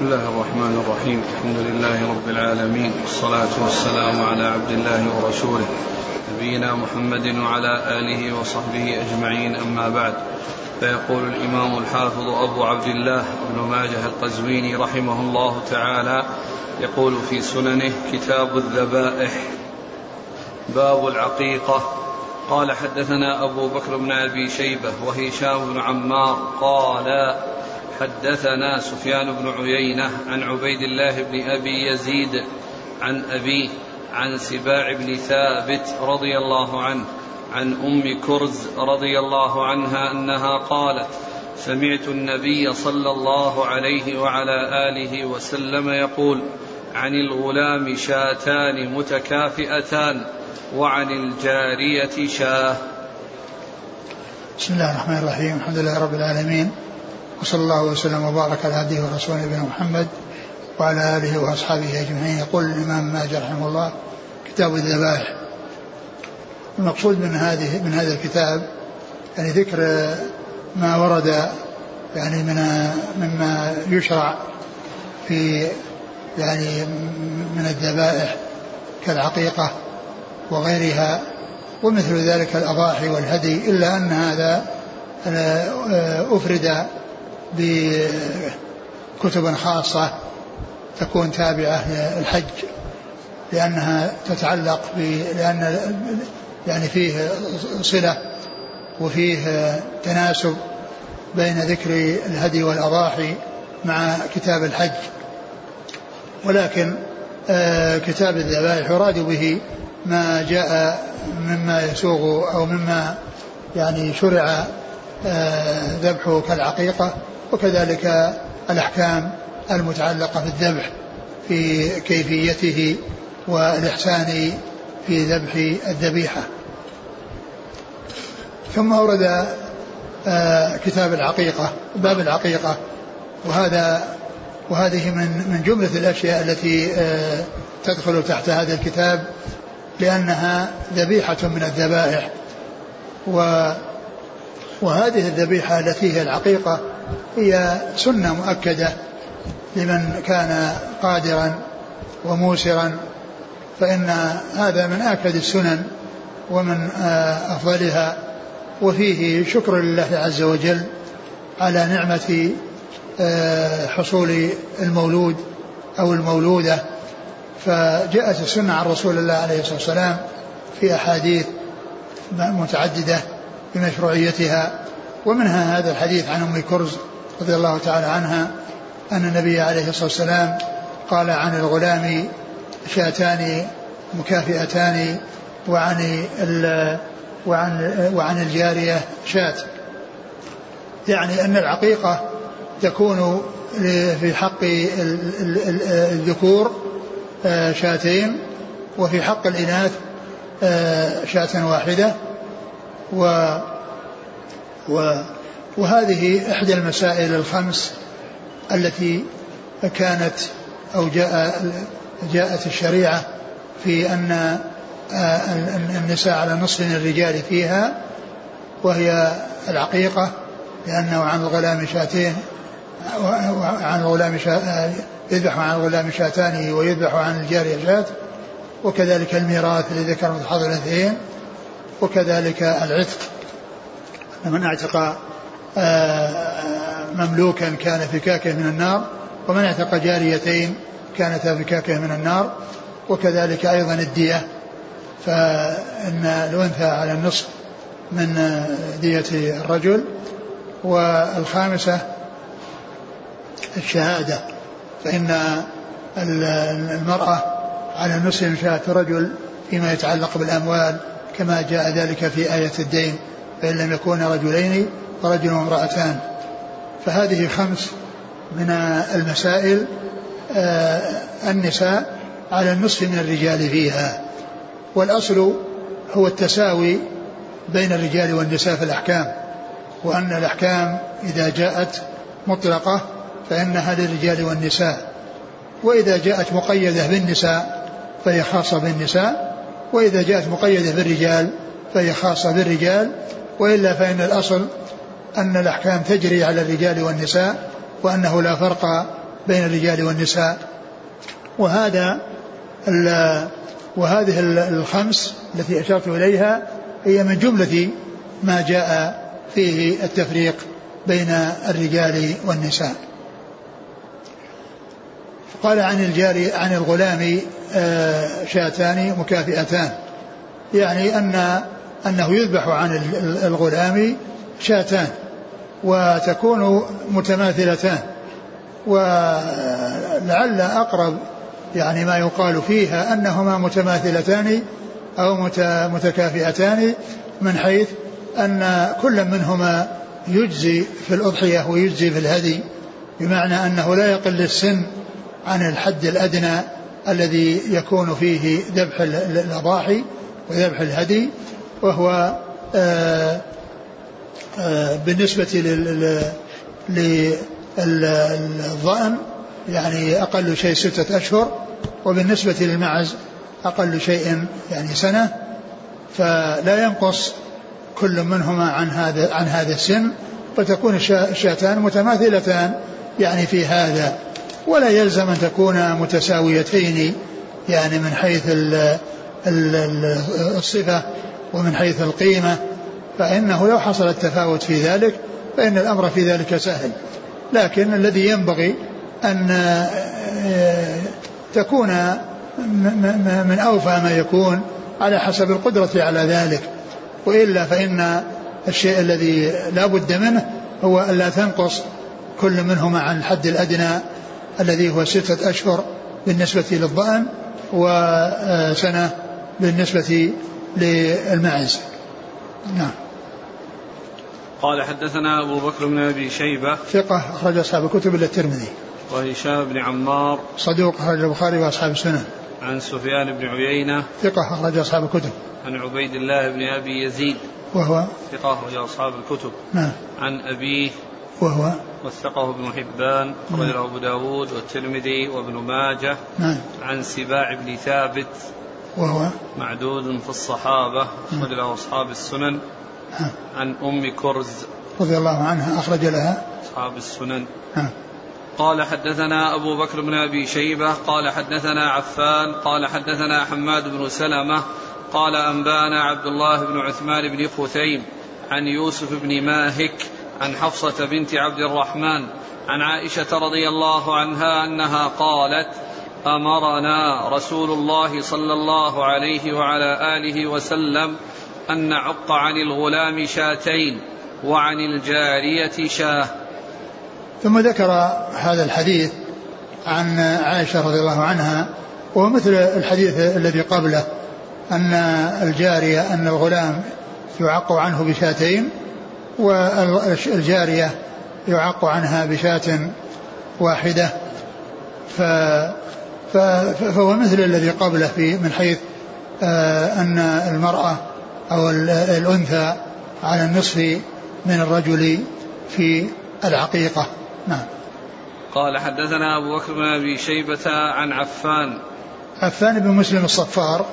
بسم الله الرحمن الرحيم. الحمد لله رب العالمين. والصلاة والسلام على عبد الله ورسوله. نبينا محمد وعلى آله وصحبه أجمعين. أما بعد فيقول الإمام الحافظ أبو عبد الله بن ماجه القزويني رحمه الله تعالى يقول في سننه كتاب الذبائح باب العقيقة. قال حدثنا أبو بكر بن أبي شيبة وهشام بن عمار قال حدثنا سفيان بن عيينة عن عبيد الله بن أبي يزيد عن أبيه عن سباع بن ثابت رضي الله عنه عن أم كرز رضي الله عنها أنها قالت سمعت النبي صلى الله عليه وعلى آله وسلم يقول عن الغلام شاتان متكافئتان وعن الجارية شاه. بسم الله الرحمن الرحيم. الحمد لله رب العالمين. وصلى الله وسلم وبارك على عبده ورسوله نبينا محمد وعلى آله وأصحابه أجمعين. يقول الإمام ماجد رحمه الله كتاب الذبائح. المقصود من هذه من هذا الكتاب يعني ذكر ما ورد يعني من مما يشرع في يعني من الذبائح كالعقيقة وغيرها ومثل ذلك الأضاحي والهدي إلا أن هذا آه، أفرد بكتب خاصة تكون تابعة للحج لأنها تتعلق ب لأن يعني فيه صلة وفيه تناسب بين ذكر الهدي والأضاحي مع كتاب الحج. ولكن آه، كتاب الذبائح يراد به ما جاء مما يسوغ أو مما يعني شرع آه، ذبحه كالعقيقة. وكذلك الأحكام المتعلقة بالذبح في كيفيته والإحسان في ذبح الذبيحة. ثم أورد آه، كتاب العقيقة باب العقيقة وهذا وهذه من من جملة الأشياء التي آه، تدخل تحت هذا الكتاب لأنها ذبيحة من الذبائح. و وهذه الذبيحة التي هي العقيقة هي سنة مؤكدة لمن كان قادرا وموسرا فإن هذا من آكد السنن ومن آه، أفضلها. وفيه شكر لله عز وجل على نعمة آه، حصول المولود أو المولودة. فجاءت السنة عن رسول الله عليه الصلاة والسلام في أحاديث متعددة بمشروعيتها. ومنها هذا الحديث عن أم كرز رضي الله تعالى عنها أن النبي عليه الصلاة والسلام قال عن الغلام شاتان مكافئتان وعن وعن وعن الجارية شات يعني أن العقيقة تكون في حق الذكور آه، شاتين وفي حق الإناث آه، شاة واحدة و, و وهذه إحدى المسائل الخمس التي كانت أو جاء جاءت الشريعة في أن النساء على نصف الرجال فيها وهي العقيقة لأنه عن الغلام شاتين عن الغلام يذبح عن الغلام شاتان ويذبح عن الجارية شات وكذلك الميراث لذكر متحضر الأثنين وكذلك العتق. من اعتق آه، مملوكا كان فكاكه من النار ومن اعتق جاريتين كانتا فكاكه من النار وكذلك أيضا الدية. فإن الأنثى على النصف من دية الرجل والخامسة الشهادة. فإن المرأة على نصف من شاة رجل فيما يتعلق بالأموال كما جاء ذلك في آية الدين. فإن لم يكون رجلين فرجل وامرأتان. فهذه خمس من المسائل آه، النساء على النصف من الرجال فيها. والأصل هو التساوي بين الرجال والنساء في الأحكام وأن الأحكام إذا جاءت مطلقة فإنها للرجال والنساء. وإذا جاءت مقيدة بالنساء فهي خاصة بالنساء وإذا جاءت مقيدة بالرجال فهي خاصة بالرجال وإلا فإن الأصل أن الأحكام تجري على الرجال والنساء وأنه لا فرق بين الرجال والنساء. وهذا وهذه الخمس التي أشرت إليها هي من جملة ما جاء فيه التفريق بين الرجال والنساء. قال عن الجاري عن الغلام آه، شاتان مكافئتان. يعني أن أنه يذبح عن الغلام شاتان وتكون متماثلتان ولعل أقرب يعني ما يقال فيها أنهما متماثلتان أو متكافئتان من حيث أن كل منهما يجزي في الأضحية ويجزي في الهدي بمعنى أنه لا يقل السن عن الحد الأدنى الذي يكون فيه ذبح الأضاحي وذبح الهدي وهو آه، آه، بالنسبة للظأن يعني أقل شيء ستة أشهر وبالنسبة للمعز أقل شيء يعني سنة فلا ينقص كل منهما عن هذا عن هذا السن فتكون الشاتان متماثلتان يعني في هذا. ولا يلزم أن تكون متساويتين يعني من حيث الصفة. ومن حيث القيمة فإنه لو حصل التفاوت في ذلك فإن الأمر في ذلك سهل. لكن الذي ينبغي أن آه، تكون من أوفى ما يكون على حسب القدرة على ذلك. وإلا فإن الشيء الذي لا بد منه هو ألا تنقص كل منهما عن الحد الأدنى الذي هو ستة أشهر بالنسبة للضأن وسنة بالنسبة للمعز. نعم. قال حدثنا أبو بكر بن أبي شيبة. ثقة أخرج أصحاب الكتب إلا الترمذي. وهشام بن عمار. صدوق أخرج البخاري وأصحاب السنن. عن سفيان بن عيينة. ثقة أخرج أصحاب الكتب. عن عبيد الله بن أبي يزيد. وهو؟ ثقة أخرج أصحاب الكتب. نعم. عن أبيه. وهو؟ وثقه ابن حبان. أخرجه نعم. أبو داود والترمذي وابن ماجه. نعم. عن سباع بن ثابت. وهو معدود في الصحابة. أخرج له أصحاب السنن. عن أم كرز رضي الله عنها أخرج لها أصحاب السنن قال حدثنا أبو بكر بن أبي شيبة قال حدثنا عفان قال حدثنا حماد بن سلمة قال أنبانا عبد الله بن عثمان بن خثيم عن يوسف بن ماهك عن حفصة بنت عبد الرحمن عن عائشة رضي الله عنها أنها قالت أمرنا رسول الله صلى الله عليه وعلى آله وسلم أن نعق عن الغلام شاتين وعن الجارية شاه. ثم ذكر هذا الحديث عن عائشة رضي الله عنها ومثل الحديث الذي قبله أن الجارية أن الغلام يعق عنه بشاتين والجارية يعق عنها بشاة واحدة. ف فهو مثل الذي قبله في من حيث آه، أن المرأة أو الأنثى على النصف من الرجل في العقيقة. نعم. قال حدثنا أبو بكر بن أبي شيبة عن عفان. عفان بن مسلم الصفار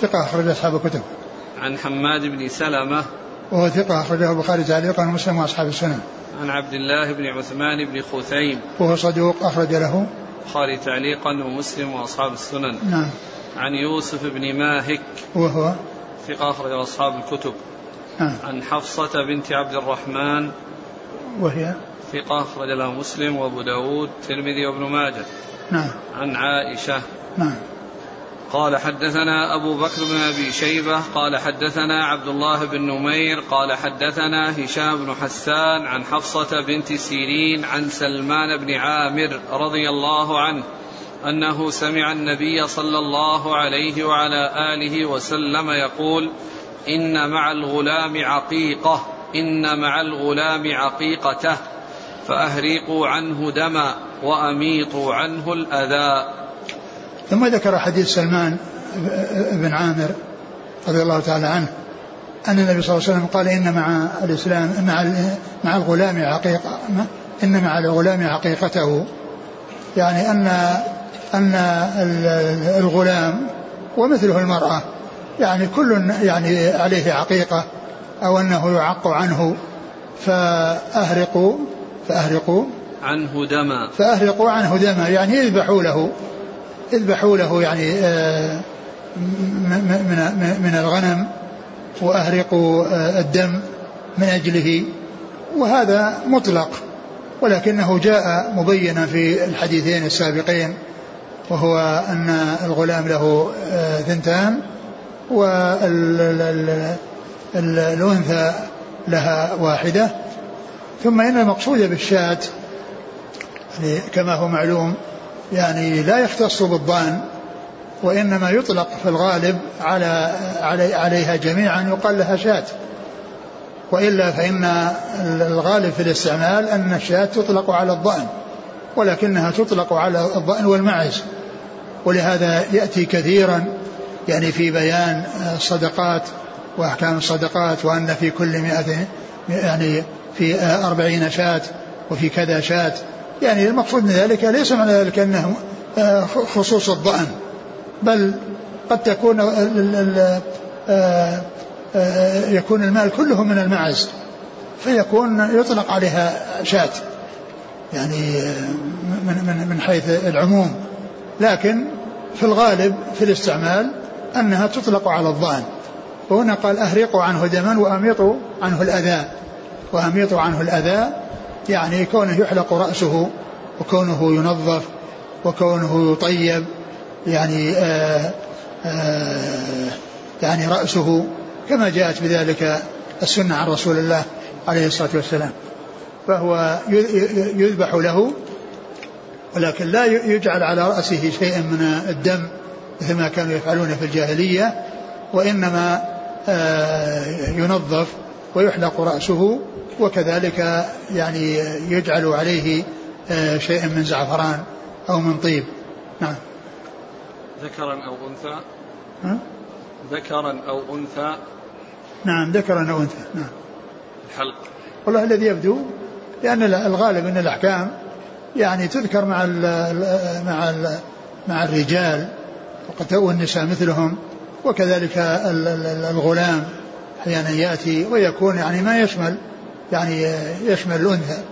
ثقة أخرج أصحاب الكتب. عن حماد بن سلمة. وهو ثقة أخرجه البخاري تعليقا ومسلم وأصحاب السنن عن عبد الله بن عثمان بن خثيم وهو صدوق أخرج له. البخاري تعليقا ومسلم وأصحاب السنن. نعم. عن يوسف بن ماهك. وهو؟ ثقة أخرج أصحاب الكتب. نعم. عن حفصة بنت عبد الرحمن. وهي؟ ثقة أخرج له مسلم وأبو داود الترمذي وابن ماجه. نعم. عن عائشة. نعم. قال حدثنا أبو بكر بن أبي شيبة قال حدثنا عبد الله بن نمير قال حدثنا هشام بن حسان عن حفصة بنت سيرين عن سلمان بن عامر رضي الله عنه أنه سمع النبي صلى الله عليه وعلى آله وسلم يقول إن مع الغلام عقيقة إن مع الغلام عقيقته فأهريقوا عنه دما وأميطوا عنه الأذى ثم ذكر حديث سلمان بن عامر رضي الله تعالى عنه أن النبي صلى الله عليه وسلم قال إن مع الإسلام مع مع الغلام عقيقة إن مع الغلام عقيقته يعني أن أن الغلام ومثله المرأة يعني كل يعني عليه عقيقة أو أنه يعق عنه فأهرقوا فأهرقوا. عنه دما. فأهرقوا عنه دما يعني اذبحوا له. اذبحوا له يعني آه، من من الغنم وأهرقوا آه، الدم من أجله. وهذا مطلق ولكنه جاء مبينا في الحديثين السابقين وهو أن الغلام له آه، ثنتان والأنثى لها واحدة. ثم إن المقصود بالشاة يعني كما هو معلوم يعني لا يختص بالضأن وإنما يطلق في الغالب على عليها جميعا يقال لها شاة. وإلا فإن الغالب في الاستعمال أن الشاة تطلق على الضأن ولكنها تطلق على الضأن والمعز. ولهذا يأتي كثيرا يعني في بيان الصدقات وأحكام الصدقات وأن في كل مئة يعني في أربعين شاة وفي كذا شاة. يعني المقصود من ذلك ليس معنى ذلك أنه خصوص الضأن بل قد تكون يكون المال كله من المعز فيكون يطلق عليها شاة يعني من من من حيث العموم. لكن في الغالب في الاستعمال أنها تطلق على الظان وهنا قال اهرقوا عنه دما وأميطوا عنه الأذى وأميطوا عنه الأذى يعني كونه يحلق رأسه وكونه ينظف وكونه يطيب يعني آآ آآ يعني رأسه كما جاءت بذلك السنة عن رسول الله عليه الصلاة والسلام. فهو يذبح له ولكن لا يجعل على رأسه شيء من الدم مثل ما كانوا يفعلون في الجاهلية وإنما آه، ينظف ويحلق رأسه وكذلك يعني يجعل عليه آه، شيء من زعفران أو من طيب. نعم. ذكرا أو أنثى. ذكرا أو أنثى. نعم ذكرا أو أنثى. نعم. الحلق. والله الذي يبدو لأن الغالب أن الأحكام يعني تذكر مع ال مع ال مع الرجال وقد والنساء مثلهم وكذلك الغلام أحيانا يأتي ويكون يعني ما يشمل يعني يشمل الانثى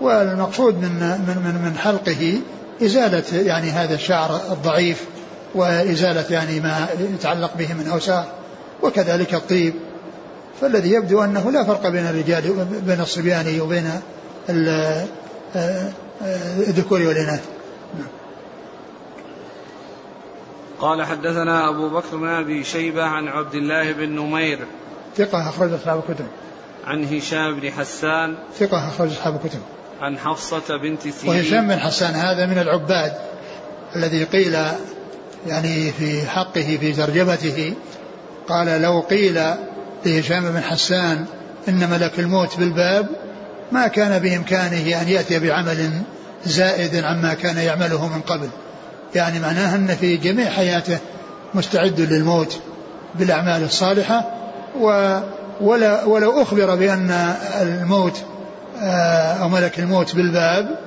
والمقصود من من من من حلقه إزالة يعني هذا الشعر الضعيف وإزالة يعني ما يتعلق به من أوساخ وكذلك الطيب. فالذي يبدو أنه لا فرق بين الرجال بين الصبيان وبين الذكور والإناث. قال حدثنا أبو بكر بن أبي شيبة عن عبد الله بن نمير. ثقة أخرج أصحاب الكتب. عن هشام بن حسان ثقة أخرج أصحاب الكتب. عن حفصة بنت سيرين. وهشام بن حسان هذا من العباد الذي قيل يعني في حقه في ترجمته قال لو قيل لهشام بن حسان إن ملك الموت بالباب ما كان بإمكانه أن يأتي بعمل زائد عما كان يعمله من قبل. يعني معناه أن في جميع حياته مستعد للموت بالأعمال الصالحة و ولا ولو أخبر بأن الموت آه، أو ملك الموت بالباب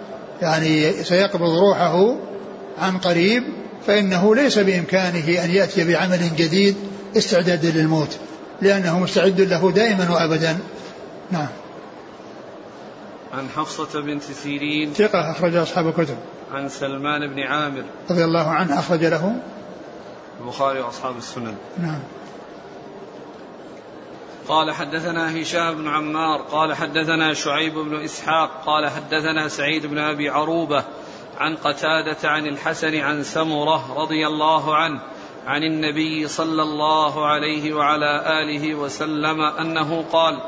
يعني سيقبض روحه عن قريب فإنه ليس بإمكانه أن يأتي بعمل جديد استعدادا للموت لأنه مستعد له دائما وأبدا. نعم. عن حفصة بنت سيرين. ثقة أخرج أصحاب الكتب. عن سلمان بن عامر. رضي الله عنه أخرج له. البخاري وأصحاب السنن. نعم. قال حدثنا هشام بن عمار قال حدثنا شعيب بن إسحاق قال حدثنا سعيد بن أبي عروبة عن قتادة عن الحسن عن سمرة رضي الله عنه عن النبي صلى الله عليه وعلى آله وسلم أنه قال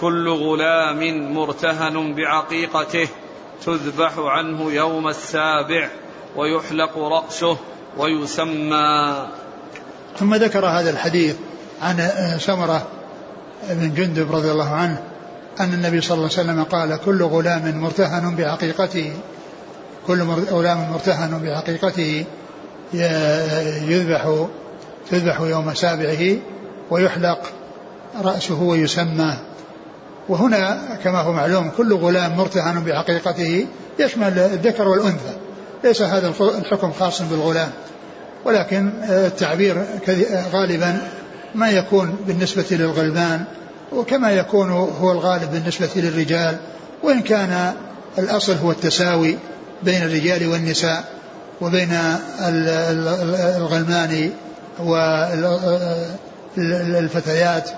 كل غلام مرتهن بعقيقته تذبح عنه يوم السابع ويحلق رأسه ويسمى. ثم ذكر هذا الحديث عن سمرة بن جندب رضي الله عنه أن النبي صلى الله عليه وسلم قال كل غلام مرتهن بعقيقته كل غلام مرتهن بعقيقته يذبح تذبح يوم سابعه ويحلق رأسه ويسمى. وهنا كما هو معلوم كل غلام مرتهن بعقيقته يشمل الذكر والأنثى. ليس هذا الحكم خاص بالغلام ولكن التعبير غالبا ما يكون بالنسبة للغلمان وكما يكون هو الغالب بالنسبة للرجال وإن كان الأصل هو التساوي بين الرجال والنساء وبين الغلمان والفتيات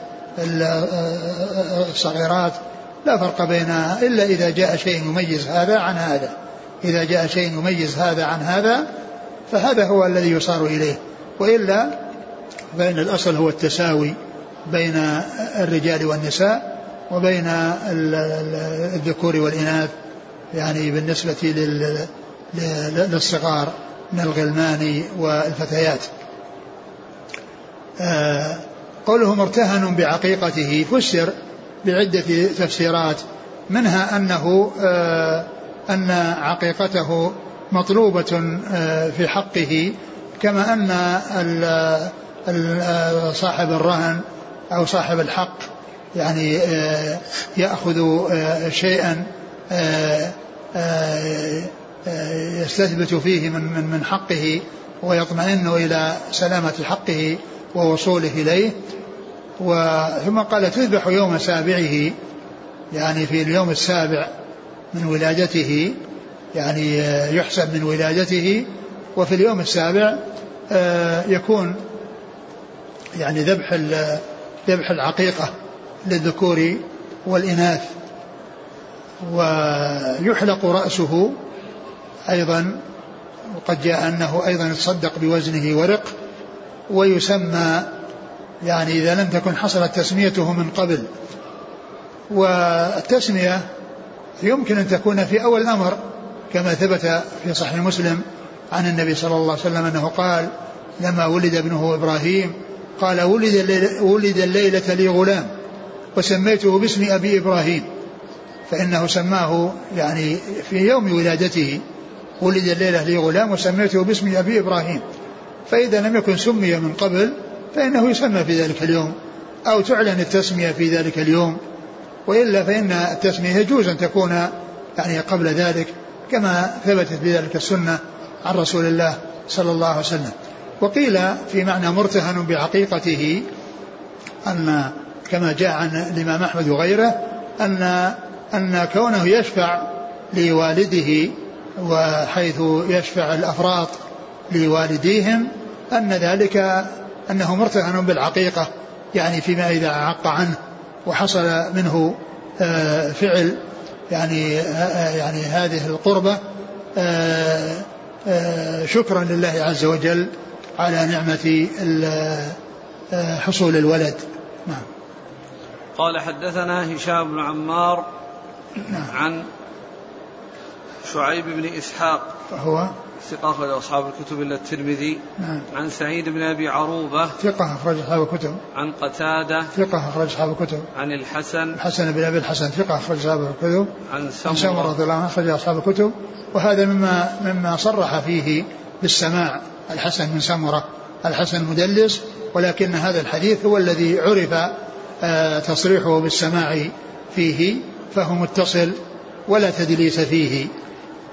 الصغيرات لا فرق بينها إلا إذا جاء شيء يميز هذا عن هذا. إذا جاء شيء يميز هذا عن هذا فهذا هو الذي يصار إليه. وإلا فإن الأصل هو التساوي بين الرجال والنساء وبين الذكور والإناث يعني بالنسبة للصغار من الغلمان والفتيات. آه، قوله مرتهن بعقيقته فسر بعدة تفسيرات منها أنه آه، أن عقيقته مطلوبة آه، في حقه كما أن صاحب الرهن أو صاحب الحق يعني يأخذ شيئا يستثبت فيه من من من حقه ويطمئن إلى سلامة حقه ووصوله إليه. ثم قال تذبح يوم سابعه يعني في اليوم السابع من ولادته يعني يحسب من ولادته. وفي اليوم السابع آه، يكون يعني ذبح ذبح العقيقة للذكور والإناث ويحلق رأسه أيضا وقد جاء أنه أيضا يتصدق بوزنه ورق ويسمى يعني إذا لم تكن حصلت تسميته من قبل. والتسمية يمكن أن تكون في أول الأمر كما ثبت في صحيح مسلم عن النبي صلى الله عليه وسلم أنه قال لما ولد ابنه إبراهيم قال ولد الليلة, ولد الليلة لي غلام وسميته باسم أبي إبراهيم فإنه سماه يعني في يوم ولادته ولد الليلة لي غلام وسميته باسم أبي إبراهيم فإذا لم يكن سمي من قبل فإنه يسمى في ذلك اليوم أو تعلن التسمية في ذلك اليوم وإلا فإن التسمية يجوز أن تكون يعني قبل ذلك كما ثبتت بذلك السنة عن رسول الله صلى الله عليه وسلم. وقيل في معنى مرتهن بعقيقته أن كما جاء عن الإمام أحمد وغيره أن أن كونه يشفع لوالده وحيث يشفع الأفراط لوالديهم أن ذلك أنه مرتهن بالعقيقة يعني فيما إذا عق عنه وحصل منه آه، فعل يعني آه، يعني هذه القربة آه، شكرا لله عز وجل على نعمة حصول الولد. نعم. قال حدثنا هشام بن عمار نعم. عن شعيب بن إسحاق. هو ثقة أخرج أصحاب الكتب إلا الترمذي. نعم. عن سعيد بن أبي عروبة. ثقة أخرج أصحاب الكتب. عن قتادة. ثقة أخرج أصحاب الكتب. عن الحسن. الحسن بن أبي الحسن. ثقة أخرج أصحاب الكتب. عن سمرة رضي الله عنه أخرج أصحاب الكتب. وهذا مما مما صرح فيه بالسماع. الحسن من سمرة الحسن المدلس ولكن هذا الحديث هو الذي عرف آه، تصريحه بالسماع فيه فهو متصل ولا تدليس فيه.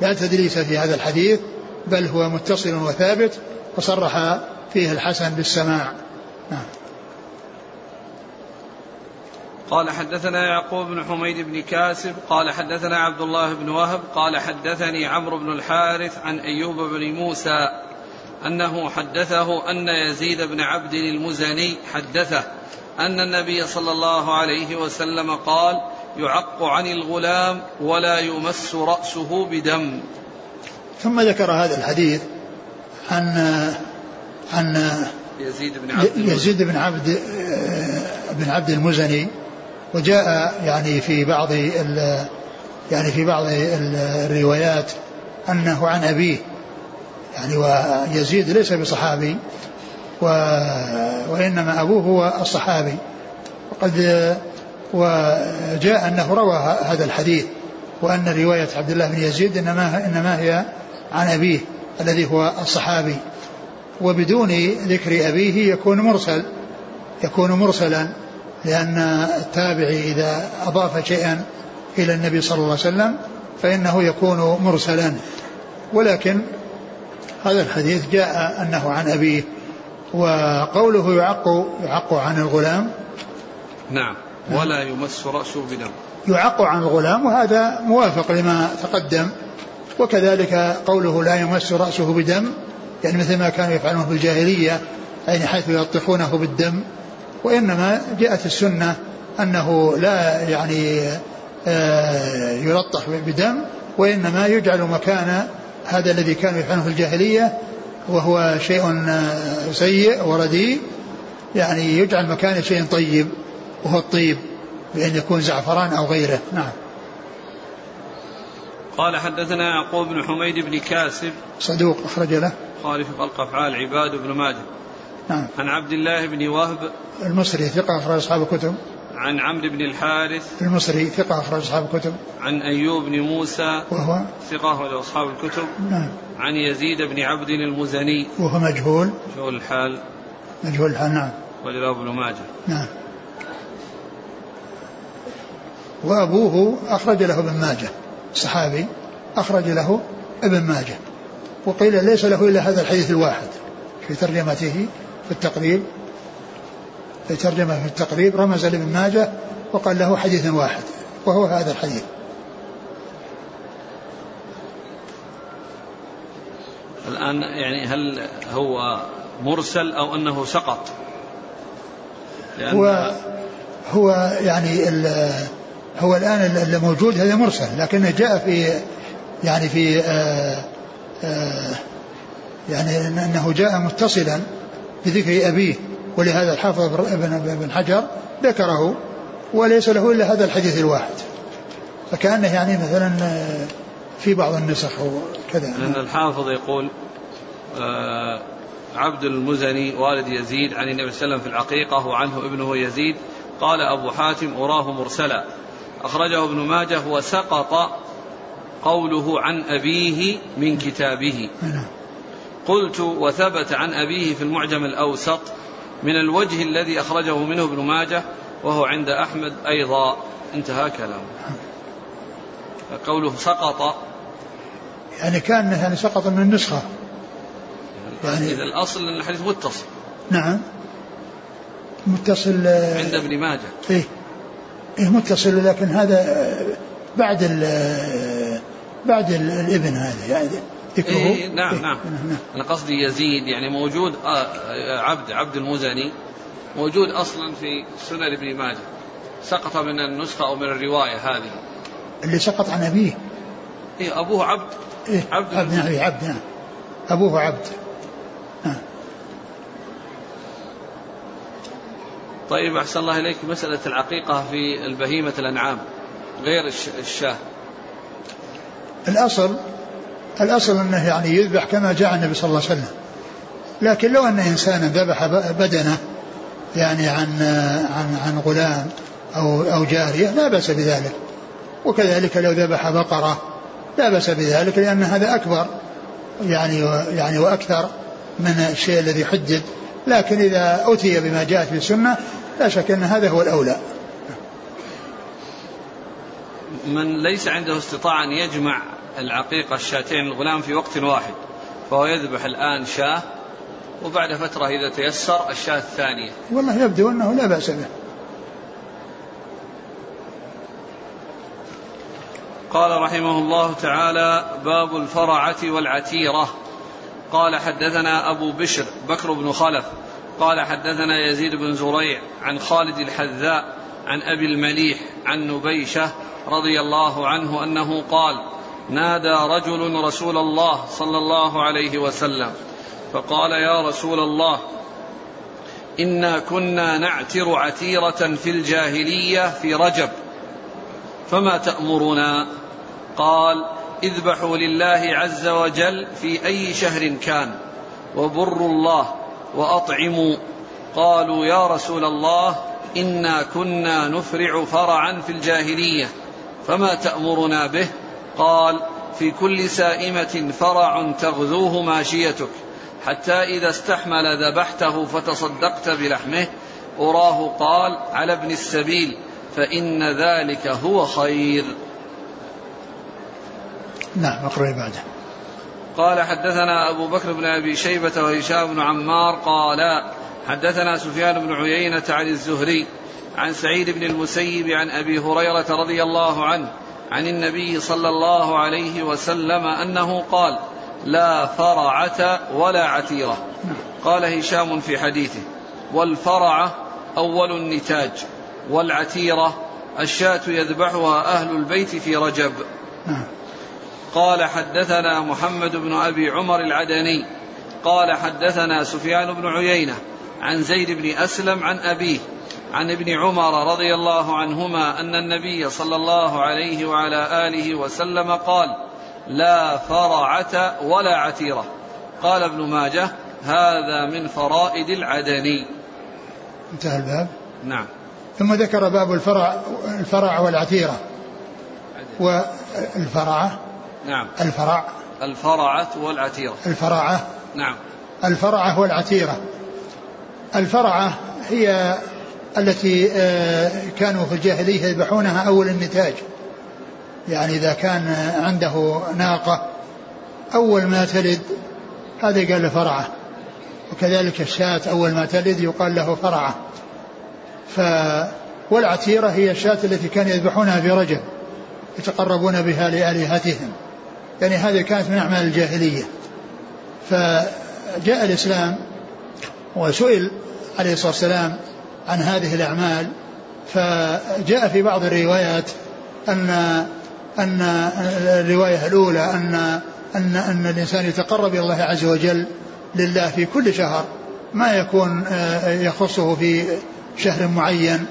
لا تدليس في هذا الحديث بل هو متصل وثابت وصرح فيه الحسن بالسماع. نعم. قال حدثنا يعقوب بن حميد بن كاسب قال حدثنا عبد الله بن وهب قال حدثني عمرو بن الحارث عن أيوب بن موسى أنه حدثه أن يزيد بن عبد المزني حدثه أن النبي صلى الله عليه وسلم قال يعق عن الغلام ولا يمس رأسه بدم. ثم ذكر هذا الحديث عن عن يزيد بن عبد يزيد بن عبد بن عبد المزني. وجاء يعني في بعض يعني في بعض الروايات أنه عن أبيه. يعني ويزيد ليس بصحابي و وإنما أبوه هو الصحابي. وقد وجاء أنه روى هذا الحديث وأن رواية عبد الله بن يزيد إنما إنما هي عن أبيه الذي هو الصحابي. وبدون ذكر أبيه يكون مرسل يكون مرسلا لأن التابعي إذا أضاف شيئا إلى النبي صلى الله عليه وسلم فإنه يكون مرسلا. ولكن هذا الحديث جاء أنه عن أبيه وقوله يعق يعق عن الغلام. نعم ولا يمس رأسه بدم. يعق عن الغلام وهذا موافق لما تقدم. وكذلك قوله لا يمس رأسه بدم يعني مثل ما كانوا يفعلون في الجاهلية يعني حيث يلطخونه بالدم. وإنما جاءت السنة أنه لا يعني آه، يلطخ بدم وإنما يجعل مكان هذا الذي كانوا يفعلونه في الجاهلية وهو شيء آه، سيء ورديء يعني يجعل مكان شيء طيب وهو الطيب بأن يكون زعفران أو غيره. نعم. قال حدثنا يعقوب بن حميد بن كاسب صدوق أخرج له. خالف خلق أفعال عباد بن ماجه. نعم. عن عبد الله بن وهب المصري ثقة أخرج أصحاب الكتب. عن عمرو بن الحارث المصري ثقة أخرج أصحاب الكتب. عن أيوب بن موسى وهو؟ ثقة أخرج أصحاب الكتب. نعم. عن يزيد بن عبد المزني وهو مجهول. مجهول الحال. مجهول الحال نعم. وله ابن ماجه. نعم. وأبوه أخرج له ابن ماجه. صحابي أخرج له ابن ماجه. وقيل ليس له إلا هذا الحديث الواحد في ترجمته في التقريب. في ترجمة في التقريب رمز لابن ماجه وقال له حديث واحد وهو هذا الحديث. الآن يعني هل هو مرسل أو أنه سقط؟ لأن هو هو يعني هو الآن الموجود هذا مرسل لكنه جاء في يعني في آآ آآ يعني أنه جاء متصلا بذكر أبيه. ولهذا الحافظ ابن ابن حجر ذكره وليس له إلا هذا الحديث الواحد. فكأنه يعني مثلا في بعض النسخ أو كذا. لأن الحافظ يقول آه عبد المزني والد يزيد عن النبي صلى الله عليه وسلم في العقيقة وعنه ابنه يزيد قال أبو حاتم أراه مرسلا. أخرجه ابن ماجه وسقط قوله عن أبيه من كتابه. نعم. قلت وثبت عن أبيه في المعجم الأوسط من الوجه الذي أخرجه منه ابن ماجه وهو عند أحمد أيضا. انتهى كلامه. قوله سقط. يعني كان يعني سقط من النسخة. يعني إذا الأصل أن الحديث متصل. نعم. متصل عند ابن ماجه. إيه. إيه متصل لكن هذا بعد ال بعد الابن هذا. يعني ذكره؟ إيه نعم إيه. نعم, نعم أنا قصدي يزيد يعني موجود آه عبد عبد المزني موجود أصلا في سنن ابن ماجه. سقط من النسخة أو من الرواية هذه. اللي سقط عن أبيه. إيه أبوه عبد. إيه عبد عبد نعم عبد نعم. أبوه عبد. نعم. طيب أحسن الله إليك مسألة العقيقة في البهيمة الأنعام غير الشاة. الأصل الأصل أنه يعني يذبح كما جاء النبي صلى الله عليه وسلم. لكن لو أن إنسانا ذبح بدنه يعني عن عن عن غلام أو أو جارية لا بأس بذلك. وكذلك لو ذبح بقرة لا بأس بذلك لأن هذا أكبر يعني يعني وأكثر من الشيء الذي حدد لكن إذا أتي بما جاءت في السنة لا شك أن هذا هو الأولى. من ليس عنده استطاعة أن يجمع العقيقة الشاتين الغلام في وقت واحد فهو يذبح الآن شاة وبعد فترة إذا تيسر الشاة الثانية. والله يبدو أنه لا بأس به. قال رحمه الله تعالى باب الفرعة والعتيرة. قال حدثنا أبو بشر بكر بن خلف. قال حدثنا يزيد بن زريع عن خالد الحذاء عن أبي المليح عن نبيشة رضي الله عنه أنه قال نادى رجل رسول الله صلى الله عليه وسلم فقال يا رسول الله إنا كنا نعتر عتيرة في الجاهلية في رجب فما تأمرنا؟ قال اذبحوا لله عز وجل في أي شهر كان وبروا الله وأطعموا. قالوا يا رسول الله إنا كنا نفرع فرعا في الجاهلية فما تأمرنا به؟ قال في كل سائمة فرع تغذوه ماشيتك حتى إذا استحمل ذبحته فتصدقت بلحمه. أراه قال على ابن السبيل فإن ذلك هو خير. نعم اقرأ بعده. قال حدثنا أبو بكر بن أبي شيبة وهشام بن عمار قال حدثنا سفيان بن عيينة عن الزهري عن سعيد بن المسيب عن أبي هريرة رضي الله عنه عن النبي صلى الله عليه وسلم أنه قال لا فرعة ولا عتيرة قال هشام في حديثه والفرعه أول النتاج والعتيرة الشاة يذبحها أهل البيت في رجب قال حدثنا محمد بن أبي عمر العدني قال حدثنا سفيان بن عيينة عن زيد بن أسلم عن أبيه عن ابن عمر رضي الله عنهما أن النبي صلى الله عليه وعلى آله وسلم قال لا فرعة ولا عتيرة. قال ابن ماجه هذا من فرائد العدني انتهى الباب. نعم. ثم ذكر باب الفرع الفرع والعتيرة. والفرعة نعم. الفرع. الفرعة والعتيرة. الفرعة. نعم. الفرعة والعتيرة. الفرعة هي التي آه، كانوا في الجاهلية يذبحونها أول النتاج يعني إذا كان عنده ناقة أول ما تلد هذا قال له فرعة. وكذلك الشاة أول ما تلد يقال له فرعة. ف والعتيرة هي الشاة التي كانوا يذبحونها في رجب يتقربون بها لآلهتهم. يعني هذه كانت من أعمال الجاهلية. فجاء الإسلام وسئل عليه الصلاة والسلام عن هذه الأعمال فجاء في بعض الروايات أن أن الرواية الأولى أن أن أن الإنسان يتقرب إلى الله عز وجل لله في كل شهر ما يكون آه، يخصه في شهر معين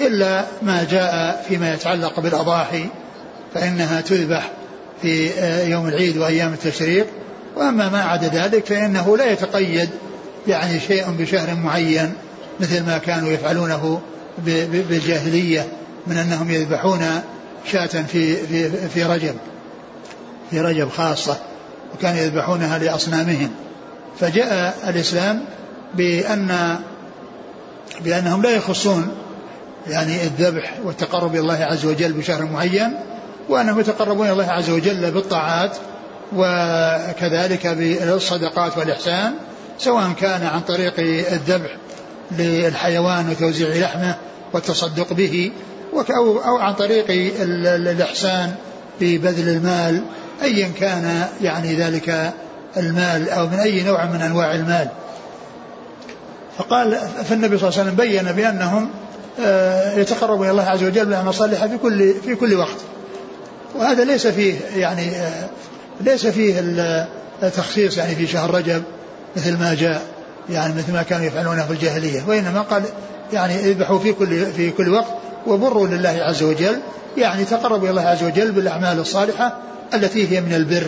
إلا ما جاء فيما يتعلق بالأضاحي فإنها تذبح في آه، يوم العيد وأيام التشريق وأما ما عدا ذلك فإنه لا يتقيد يعني شيء بشهر معين. مثل ما كانوا يفعلونه بالجاهلية من أنهم يذبحون شاة في, في, في رجب في رجب خاصة وكانوا يذبحونها لأصنامهم. فجاء الإسلام بأن بأنهم لا يخصون يعني الذبح والتقرب إلى الله عز وجل بشهر معين وأنهم يتقربون إلى الله عز وجل بالطاعات وكذلك بالصدقات والإحسان سواء كان عن طريق الذبح للحيوان وتوزيع لحمه والتصدق به أو عن طريق الإحسان ببذل المال أيا كان يعني ذلك المال أو من أي نوع من أنواع المال. فقال فالنبي صلى الله عليه وسلم بين بأنهم آه، يتقربون إلى الله عز وجل بالأعمال الصالحة في كل في كل وقت. وهذا ليس فيه يعني آه، ليس فيه التخصيص يعني في شهر رجب مثل ما جاء. يعني مثل ما كانوا يفعلونه في الجاهلية وإنما قال يعني اذبحوا في كل في كل وقت وبروا لله عز وجل يعني تقربوا إلى الله عز وجل بالأعمال الصالحة التي هي من البر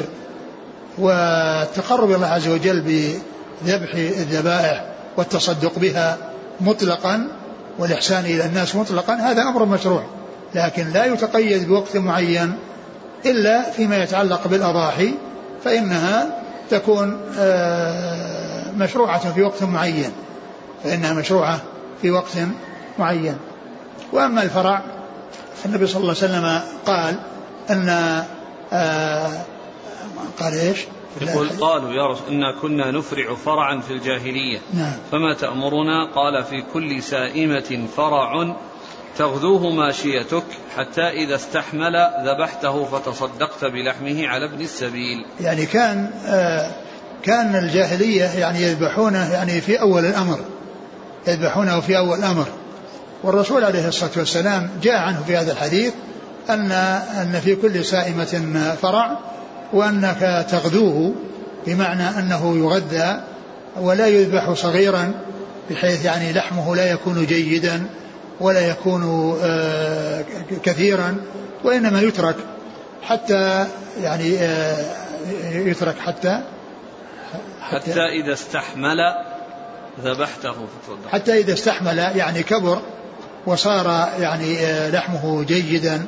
والتقرب إلى الله عز وجل بذبح الذبائح والتصدق بها مطلقا والإحسان إلى الناس مطلقا هذا أمر مشروع لكن لا يتقيد بوقت معين إلا فيما يتعلق بالأضاحي فإنها تكون آه، مشروعة في وقت معين فإنها مشروعة في وقت معين. وأما الفرع فالنبي صلى الله عليه وسلم قال أن آه، قال إيش؟ يقول قالوا يا رسول إنا كنا نفرع فرعا في الجاهلية. نعم. فما تأمرنا؟ قال في كل سائمة فرع تغذوه ماشيتك حتى إذا استحمل ذبحته فتصدقت بلحمه على ابن السبيل. يعني كان آه كان الجاهلية يعني يذبحونه يعني في أول الأمر يذبحونه في أول الأمر. والرسول عليه الصلاة والسلام جاء عنه في هذا الحديث أن أن في كل سائمة فرع وأنك تغدوه بمعنى أنه يغذى ولا يذبح صغيرا بحيث يعني لحمه لا يكون جيدا ولا يكون آه، كثيرا وإنما يترك حتى يعني آه، يترك حتى حتى, إذا استحمل ذبحته حتى إذا استحمل يعني كبر وصار يعني آه، لحمه جيدا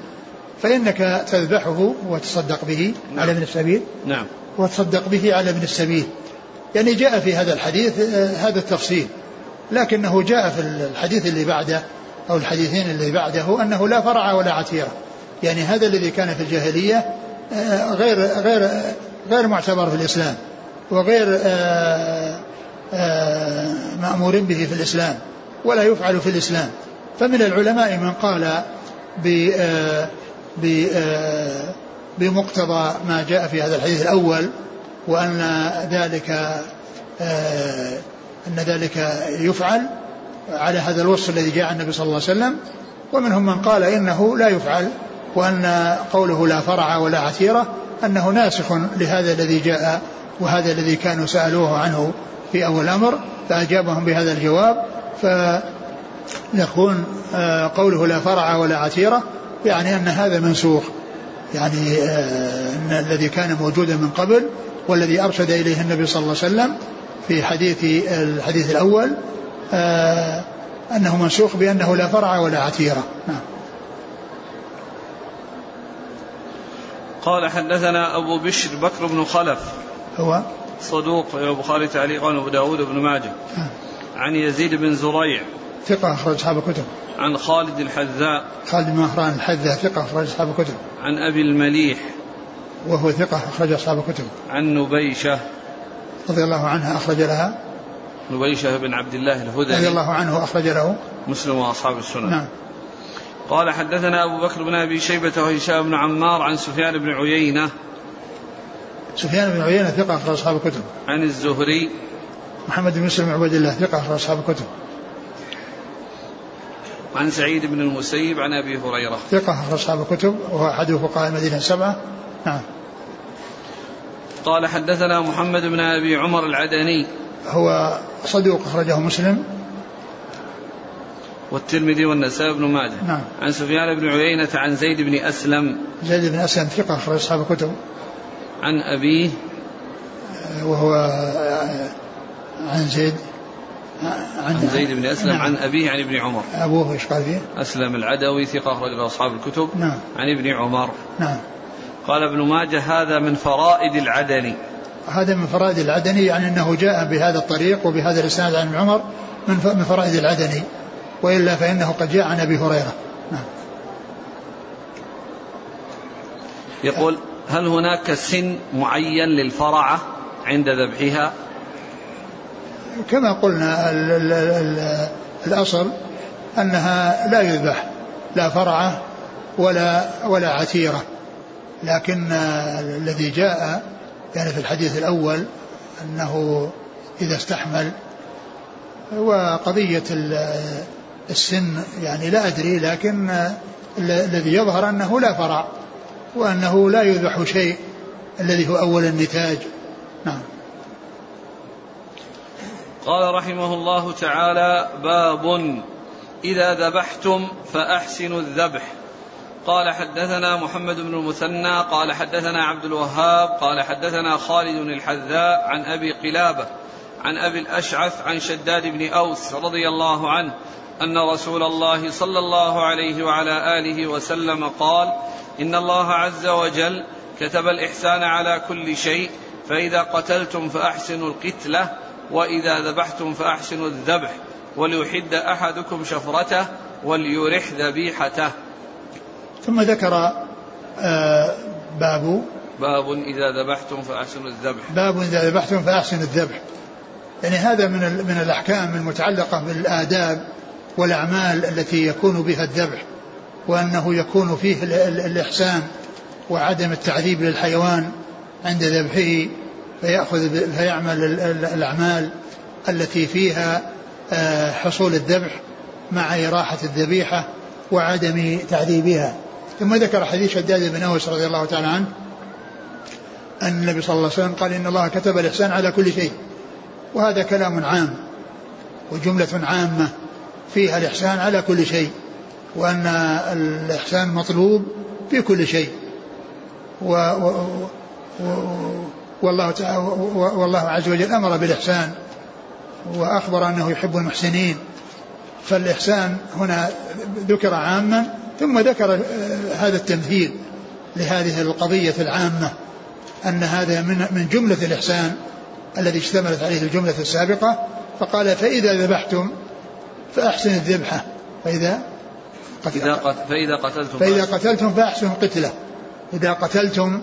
فإنك تذبحه وتصدق به نعم. على ابن السبيل. نعم. وتصدق به على ابن السبيل. يعني جاء في هذا الحديث هذا التفصيل. لكنه جاء في الحديث اللي بعده أو الحديثين اللي بعده أنه لا فرع ولا عتيرة. يعني هذا الذي كان في الجاهلية آه، غير غير غير معتبر في الإسلام. وغير آه، آه، مأمور به في الإسلام ولا يفعل في الإسلام. فمن العلماء من قال ب بمقتضى ما جاء في هذا الحديث الأول وأن ذلك أن ذلك يفعل على هذا الوصف الذي جاء النبي صلى الله عليه وسلم. ومنهم من قال إنه لا يفعل وأن قوله لا فرع ولا عثيرة أنه ناسخ لهذا الذي جاء وهذا الذي كانوا سألوه عنه في أول الأمر فأجابهم بهذا الجواب فيكون آه، قوله لا فرع ولا عثيرة يعني أن هذا منسوخ. يعني آه، أن الذي كان موجودا من قبل والذي أرشد إليه النبي صلى الله عليه وسلم في حديث الحديث الأول آه، أنه منسوخ بأنه لا فرع ولا عتيرة. نعم. قال حدثنا أبو بشر بكر بن خلف. هو صدوق البخاري تعليقا وابو داود بن ماجه. نعم. عن يزيد بن زريع. ثقة أخرج أصحاب الكتب. عن خالد الحذاء. خالد بن مهران الحذاء ثقة أخرج أصحاب الكتب. عن أبي المليح. وهو ثقة أخرج أصحاب الكتب. عن نبيشة. رضي الله عنها أخرج لها. نبيشة بن عبد الله الهذلي. رضي الله عنه أخرج له. مسلم وأصحاب السنن نعم. قال حدثنا أبو بكر بن أبي شيبة وهشام بن عمار عن سفيان بن عيينة. سفيان بن عيينة ثقة أخرج أصحاب الكتب. عن الزهري. محمد بن مسلم عبد الله ثقة أخرج أصحاب الكتب. عن سعيد بن المسيب عن أبي هريرة. ثقة أخرج أصحاب الكتب وهو أحد فقهاء المدينة السبعة. نعم. قال حدثنا محمد بن أبي عمر العدني. هو صدوق أخرجه مسلم. والترمذي والنسائي بن ماجه. نعم. عن سفيان بن عيينة عن زيد بن أسلم. زيد بن أسلم ثقة أخرج أصحاب الكتب. عن أبيه؟ وهو عن زيد عن, عن زيد بن أسلم نعم. عن أبيه عن ابن عمر. أبوه إيش قال فيه؟ أسلم العدوي ثقة أخرج أصحاب الكتب. نعم. عن ابن عمر. نعم. قال ابن ماجه هذا من فرائد العدني. هذا من فرائد العدني يعني أنه جاء بهذا الطريق وبهذا الإسناد عن ابن عمر من فرائد العدني. وإلا فإنه قد جاء عن أبي هريرة. نعم. يقول هل هناك سن معين للفرعة عند ذبحها؟ كما قلنا ال ال ال الأصل أنها لا يذبح لا فرعة ولا ولا عتيرة. لكن الذي جاء يعني في الحديث الأول أنه إذا استحمل وقضية السن يعني لا أدري لكن الذي يظهر أنه لا فرع. وأنه لا يذبح شيء الذي هو أول النتاج. نعم. قال رحمه الله تعالى باب إذا ذبحتم فأحسنوا الذبح. قال حدثنا محمد بن المثنى قال حدثنا عبد الوهاب قال حدثنا خالد الحذاء عن أبي قلابة عن أبي الأشعث عن شداد بن أوس رضي الله عنه أن رسول الله صلى الله عليه وعلى آله وسلم قال إن الله عز وجل كتب الإحسان على كل شيء فإذا قتلتم فأحسنوا القتلة وإذا ذبحتم فأحسنوا الذبح وليحد أحدكم شفرته وليرح ذبيحته. ثم ذكر آه، باب باب إذا ذبحتم فأحسنوا الذبح. باب إذا ذبحتم فأحسنوا الذبح. يعني هذا من من الأحكام المتعلقة بالآداب والأعمال التي يكون بها الذبح. وأنه يكون فيه الإحسان وعدم التعذيب للحيوان عند ذبحه فيأخذ فيعمل الأعمال التي فيها آه، حصول الذبح مع إراحة الذبيحة وعدم تعذيبها. ثم ذكر حديث شداد بن أوس رضي الله تعالى عنه أن النبي صلى الله عليه وسلم قال إن الله كتب الإحسان على كل شيء. وهذا كلام عام وجملة عامة فيها الإحسان على كل شيء. وأن الإحسان مطلوب في كل شيء. و, و, و والله تعالى والله عز وجل أمر بالإحسان وأخبر أنه يحب المحسنين. فالإحسان هنا ذكر عاما ثم ذكر هذا التمثيل لهذه القضية العامة أن هذا من من جملة الإحسان الذي اشتملت عليه الجملة السابقة. فقال فإذا ذبحتم فأحسن الذبحة. فإذا قتل فإذا قتلتم فإذا قتلتم فأحسنوا القتلة. إذا قتلتم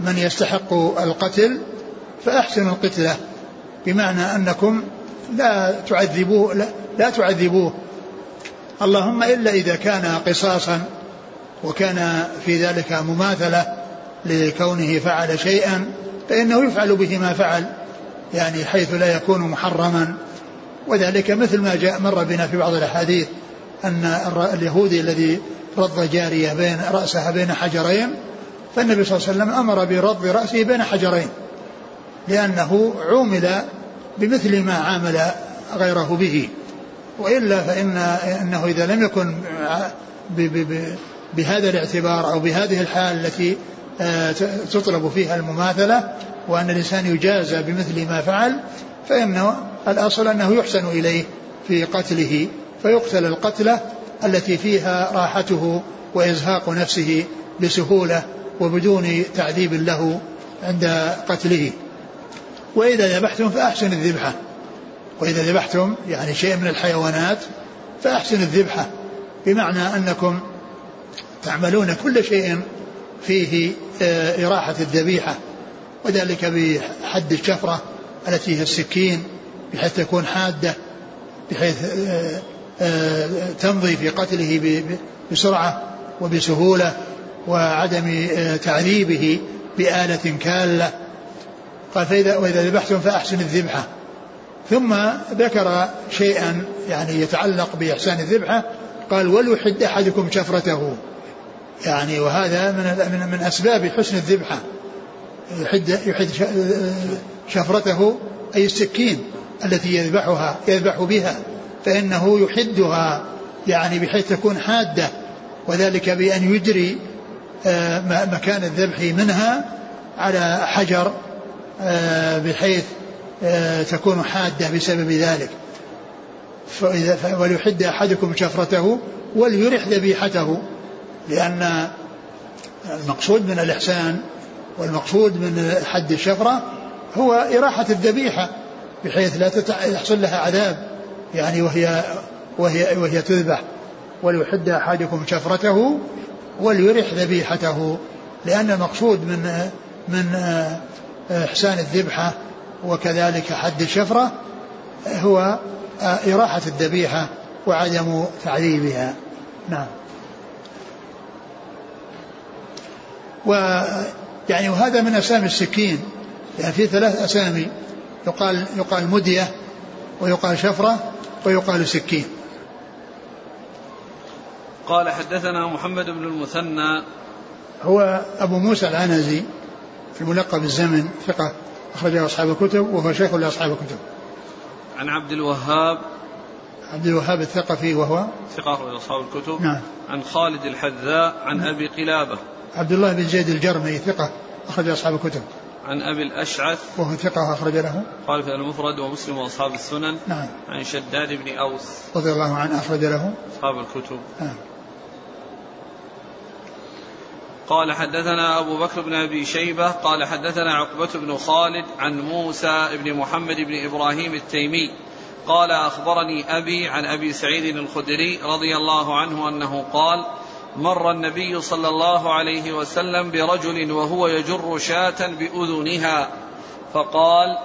من يستحق القتل فأحسنوا القتلة بمعنى أنكم لا تعذبوه لا, لا تعذبوه. اللهم إلا إذا كان قصاصا وكان في ذلك مماثلة لكونه فعل شيئا فإنه يفعل به ما فعل يعني حيث لا يكون محرما. وذلك مثل ما جاء مر بنا في بعض الأحاديث. أن اليهودي الذي رض جارية بين رأسها بين حجرين فالنبي صلى الله عليه وسلم أمر برض رأسه بين حجرين لأنه عومل بمثل ما عامل غيره به. وإلا فإن أنه إذا لم يكن بهذا الاعتبار أو بهذه الحال التي آه، تطلب فيها المماثلة وأن الإنسان يجازى بمثل ما فعل فإن الأصل أنه يحسن إليه في قتله. فيقتل القتلة التي فيها راحته وإزهاق نفسه بسهولة وبدون تعذيب له عند قتله. وإذا ذبحتم فأحسن الذبحة. وإذا ذبحتم يعني شيء من الحيوانات فأحسن الذبحة. بمعنى أنكم تعملون كل شيء فيه آه، إراحة الذبيحة وذلك بحد الشفرة التي هي السكين بحيث تكون حادة بحيث آه، تمضي في قتله بسرعة وبسهولة وعدم تعذيبه بآلة كالة. قال فإذا وإذا ذبحتم فأحسن الذبحة. ثم ذكر شيئا يعني يتعلق بإحسان الذبحة. قال وليحد أحدكم شفرته. يعني وهذا من من, من أسباب حسن الذبحة. يحد يحد شفرته أي السكين التي يذبحها يذبح بها. فإنه يحدها يعني بحيث تكون حادة وذلك بأن يجري آه، مكان الذبح منها على حجر آه، بحيث آه، تكون حادة بسبب ذلك. فإذا وليحد أحدكم شفرته وليرح ذبيحته لأن المقصود من الإحسان والمقصود من حد الشفرة هو إراحة الذبيحة بحيث لا يحصل لها عذاب. يعني وهي وهي وهي تذبح وليحد أحدكم شفرته وليرح ذبيحته لأن المقصود من من إحسان الذبحة وكذلك حد الشفرة هو إراحة الذبيحة وعدم تعذيبها. نعم. ويعني وهذا من أسامي السكين يعني في ثلاث أسامي يقال يقال مدية ويقال شفرة ويقال سكين. قال حدثنا محمد بن المثنى. هو أبو موسى العنزي الملقب بالزمن ثقة أخرجه أصحاب الكتب وهو شيخ لأصحاب الكتب. عن عبد الوهاب. عبد الوهاب الثقفي وهو؟ ثقة أخرج أصحاب الكتب. نعم. عن خالد الحذاء عن نعم. أبي قلابة. عبد الله بن زيد الجرمي ثقة أخرج أصحاب الكتب. عن أبي الأشعث وهو ثقة أخرج له. قال في المفرد ومسلم وأصحاب السنن نعم. عن شداد بن أوس رضي الله عنه أخرج له. أصحاب الكتب. نعم. قال حدثنا أبو بكر بن أبي شيبة قال حدثنا عقبة بن خالد عن موسى بن محمد بن إبراهيم التيمي قال أخبرني أبي عن أبي سعيد الخدري رضي الله عنه أنه قال مر النبي صلى الله عليه وسلم برجل وهو يجر شاة بأذنها فقال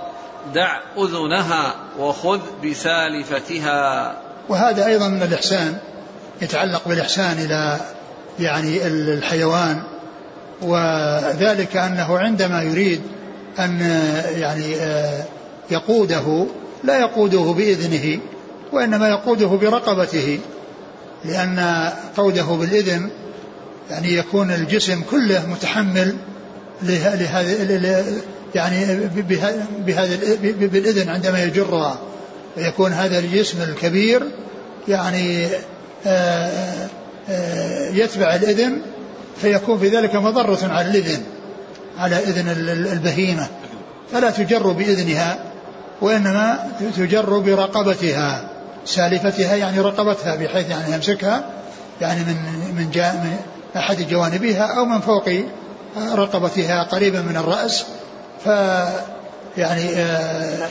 دع أذنها وخذ بسالفتها. وهذا أيضا من الإحسان يتعلق بالإحسان إلى يعني الحيوان وذلك أنه عندما يريد أن يعني يقوده لا يقوده بإذنه وإنما يقوده برقبته. لأن قوده بالإذن يعني يكون الجسم كله متحمل لهذا يعني بهذا بالإذن عندما يجرها ويكون هذا الجسم الكبير يعني آه، آه، يتبع الإذن فيكون في ذلك مضرة على الإذن على إذن البهيمة. فلا تجر بإذنها وإنما تجر برقبتها. سالفتها يعني رقبتها بحيث يعني يمسكها يعني من من, من أحد جوانبها أو من فوق رقبتها قريبا من الرأس. ف يعني آه،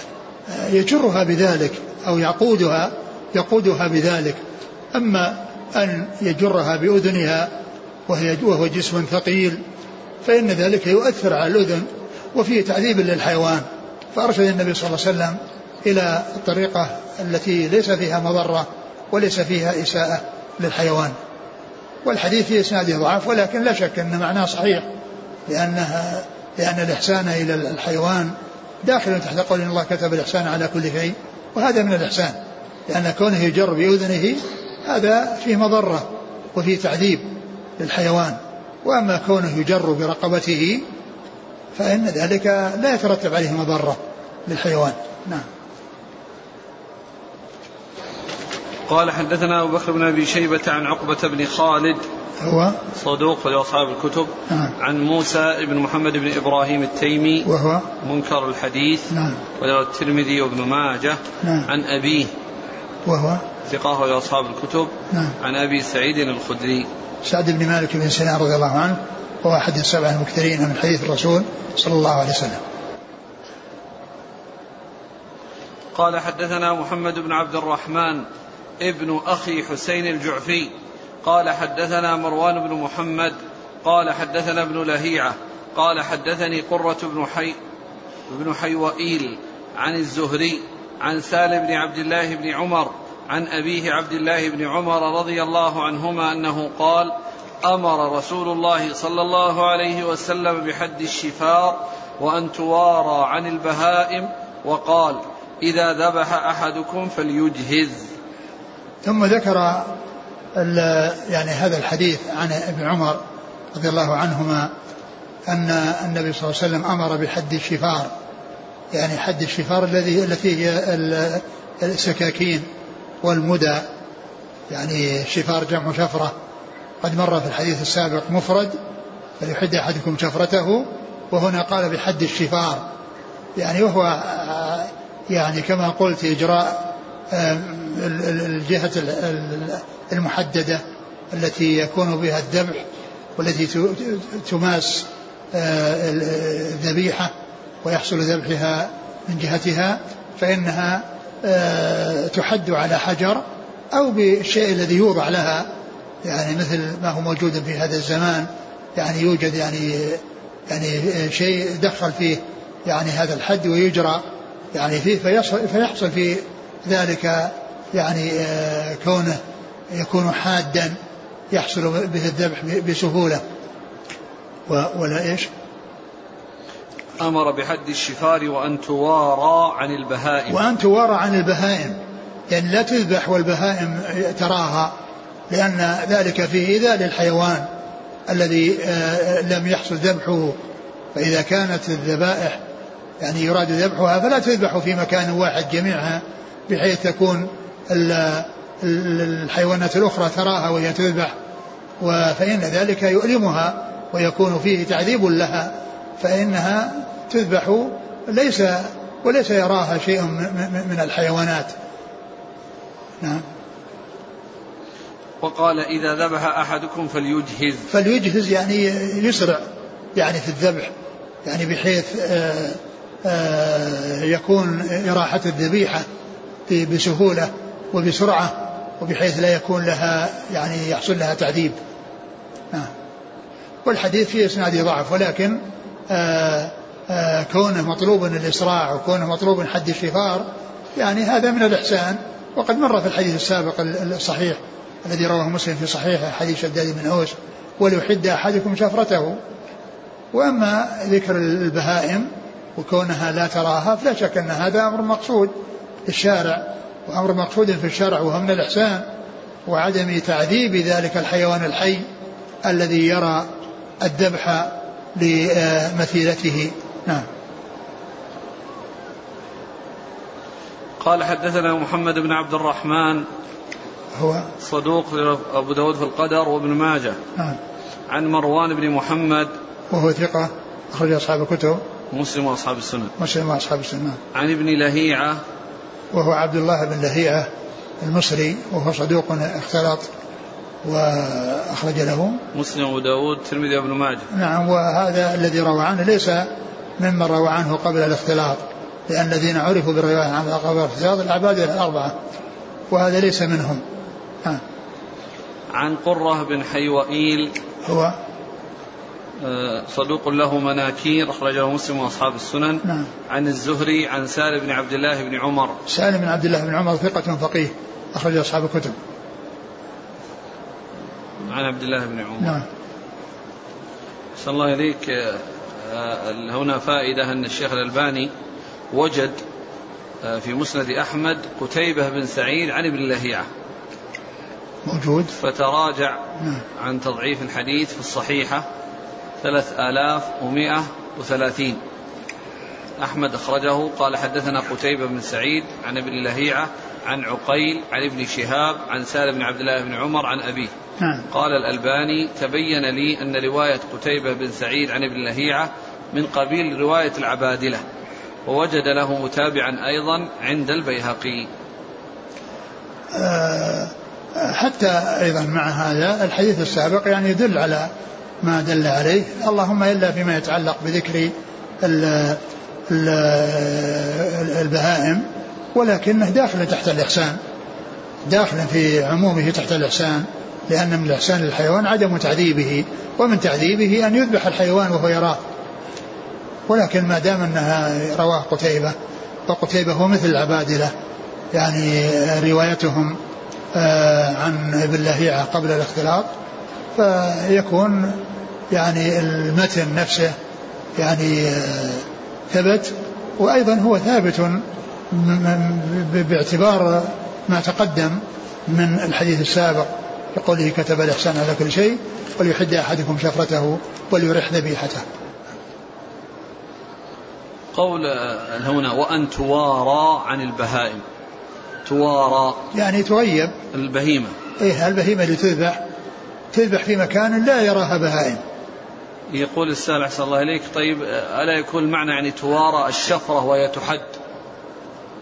يجرها بذلك أو يقودها يقودها بذلك. أما أن يجرها بأذنها وهي وهو جسم ثقيل فإن ذلك يؤثر على الأذن وفيه تعذيب للحيوان. فأرشد النبي صلى الله عليه وسلم إلى الطريقة التي ليس فيها مضرة وليس فيها إساءة للحيوان. والحديث في إسناده ضعف ولكن لا شك أن معناه صحيح لأنها لأن الإحسان إلى الحيوان داخل تحت قول إن الله كتب الإحسان على كل شيء وهذا من الإحسان لأن كونه يجر بأذنه هذا فيه مضرة وفيه تعذيب للحيوان. وأما كونه يجر برقبته فإن ذلك لا يترتب عليه مضرة للحيوان. نعم. قال حدثنا أبو بكر بن أبي شيبة عن عقبة بن خالد. هو؟ صدوق أصحاب الكتب. نعم. عن موسى بن محمد بن إبراهيم التيمي. وهو؟ منكر الحديث. نعم. وله الترمذي وابن ماجه. نعم. عن أبيه. وهو؟ ثقة لأصحاب الكتب. نعم. عن أبي سعيد الخدري. سعد بن مالك بن سنان رضي الله عنه. وهو أحد السبع المكثرين من حديث الرسول صلى الله عليه وسلم. قال حدثنا محمد بن عبد الرحمن. ابن أخي حسين الجعفي. قال حدثنا مروان بن محمد. قال حدثنا ابن لهيعة. قال حدثني قرة بن حي بن حيوئيل عن الزهري عن سالم بن عبد الله بن عمر عن أبيه عبد الله بن عمر رضي الله عنهما أنه قال أمر رسول الله صلى الله عليه وسلم بحد الشفار وأن توارى عن البهائم وقال إذا ذبح أحدكم فليجهز. ثم ذكر يعني هذا الحديث عن ابن عمر رضي الله عنهما أن النبي صلى الله عليه وسلم أمر بحد الشفار. يعني حد الشفار الذي التي هي السكاكين والمدى. يعني شفار جمع شفرة. قد مر في الحديث السابق مفرد فليحد أحدكم شفرته وهنا قال بحد الشفار. يعني وهو يعني كما قلت إجراء الجهة المحددة التي يكون بها الذبح والتي تماس آه، الذبيحة ويحصل ذبحها من جهتها فإنها آه، تحد على حجر أو بالشيء الذي يوضع لها. يعني مثل ما هو موجود في هذا الزمان يعني يوجد يعني يعني شيء دخل فيه يعني هذا الحد ويجرى يعني فيه فيحصل في ذلك يعني آه، كونه يكون حادا يحصل به الذبح بسهولة. ولا إيش؟ أمر بحد الشفار وأن توارى عن البهائم. وأن توارى عن البهائم. يعني لا تذبح والبهائم تراها لأن ذلك فيه إيذاء للحيوان الذي آه، لم يحصل ذبحه. فإذا كانت الذبائح يعني يراد ذبحها فلا تذبح في مكان واحد جميعها بحيث تكون الحيوانات الأخرى تراها وهي تذبح فإن ذلك يؤلمها ويكون فيه تعذيب لها فإنها تذبح ليس وليس يراها شيء من الحيوانات. نعم. وقال إذا ذبح أحدكم فليجهز. فليجهز يعني يسرع يعني في الذبح يعني بحيث آآ آه، آآ آه، يكون إراحة الذبيحة بسهولة. وبسرعة وبحيث لا يكون لها يعني يحصل لها تعذيب. آه. والحديث فيه اسناده ضعف ولكن آآ آآ كونه مطلوب الإسراع وكونه مطلوب حد الشفار يعني هذا من الإحسان. وقد مر في الحديث السابق الصحيح الذي رواه مسلم في صحيحه حديث شداد بن أوس وليحد أحدكم شفرته. وأما ذكر البهائم وكونها لا تراها فلا شك أن هذا أمر مقصود للشارع. وأمر مقصود في الشرع وهو من الإحسان وعدم تعذيب ذلك الحيوان الحي الذي يرى الذبح لمثيلته. نعم. قال حدثنا محمد بن عبد الرحمن هو صدوق أبو داود في القدر وابن ماجه. نعم. عن مروان بن محمد وهو ثقة أخرج أصحاب الكتب. مسلم وأصحاب السنة. مسلم وأصحاب السنة. عن ابن لهيعة وهو عبد الله بن لهيعة المصري وهو صدوق اختلط وأخرج له. مسلم وأبو داود الترمذي وابن ماجه. نعم وهذا الذي روى عنه ليس ممن روى عنه قبل الاختلاط لأن الذين عرفوا بالرواية عن قبل الاختلاط العباد الأربعة وهذا ليس منهم. ها. عن قرة بن حيوئيل. هو صدوق له مناكير أخرجه مسلم وأصحاب السنن. نعم. عن الزهري عن سالم بن عبد الله بن عمر. سالم بن عبد الله بن عمر ثقة فقيه أخرج أصحاب الكتب. عن عبد الله بن عمر. نعم. صلى الله إليك. آه، هنا فائدة أن الشيخ الألباني وجد آه، في مسند أحمد قتيبة بن سعيد عن ابن لهيعة. موجود. فتراجع نعم. عن تضعيف الحديث في الصحيحة. ثلاث آلاف ومائة وثلاثين. أحمد أخرجه. قال حدثنا قتيبة بن سعيد عن ابن لهيعة عن عقيل عن ابن شهاب عن سالم بن عبد الله بن عمر عن أبيه. نعم. قال الألباني تبين لي أن رواية قتيبة بن سعيد عن ابن لهيعة من قبيل رواية العبادلة ووجد له متابعا أيضا عند البيهقي. آه، حتى أيضا مع هذا الحديث السابق يعني يدل على ما دل عليه. اللهم إلا فيما يتعلق بذكر ال- ال- البهائم ولكنه داخل تحت الإحسان. داخل في عمومه تحت الإحسان لأن من الإحسان للحيوان عدم تعذيبه ومن تعذيبه أن يذبح الحيوان وهو يراه. ولكن ما دام أنها رواه قتيبة وقتيبة هو مثل العبادلة. يعني روايتهم آه، عن ابن لهيعة قبل الاختلاط فيكون يعني المتن نفسه يعني آه، ثبت. وأيضا هو ثابت باعتبار ما تقدم من الحديث السابق بقوله كتب الإحسان على كل شيء وليحد أحدكم شفرته وليرح ذبيحته. قول آه، هنا وأن توارى عن البهائم. توارى. يعني تغيب. البهيمة. إيه البهيمة اللي تذبح تذبح في مكان لا يراها بهائم. يقول السائل أحسن الله إليك طيب آه، ألا يكون المعنى يعني توارى الشفرة وهي تحد؟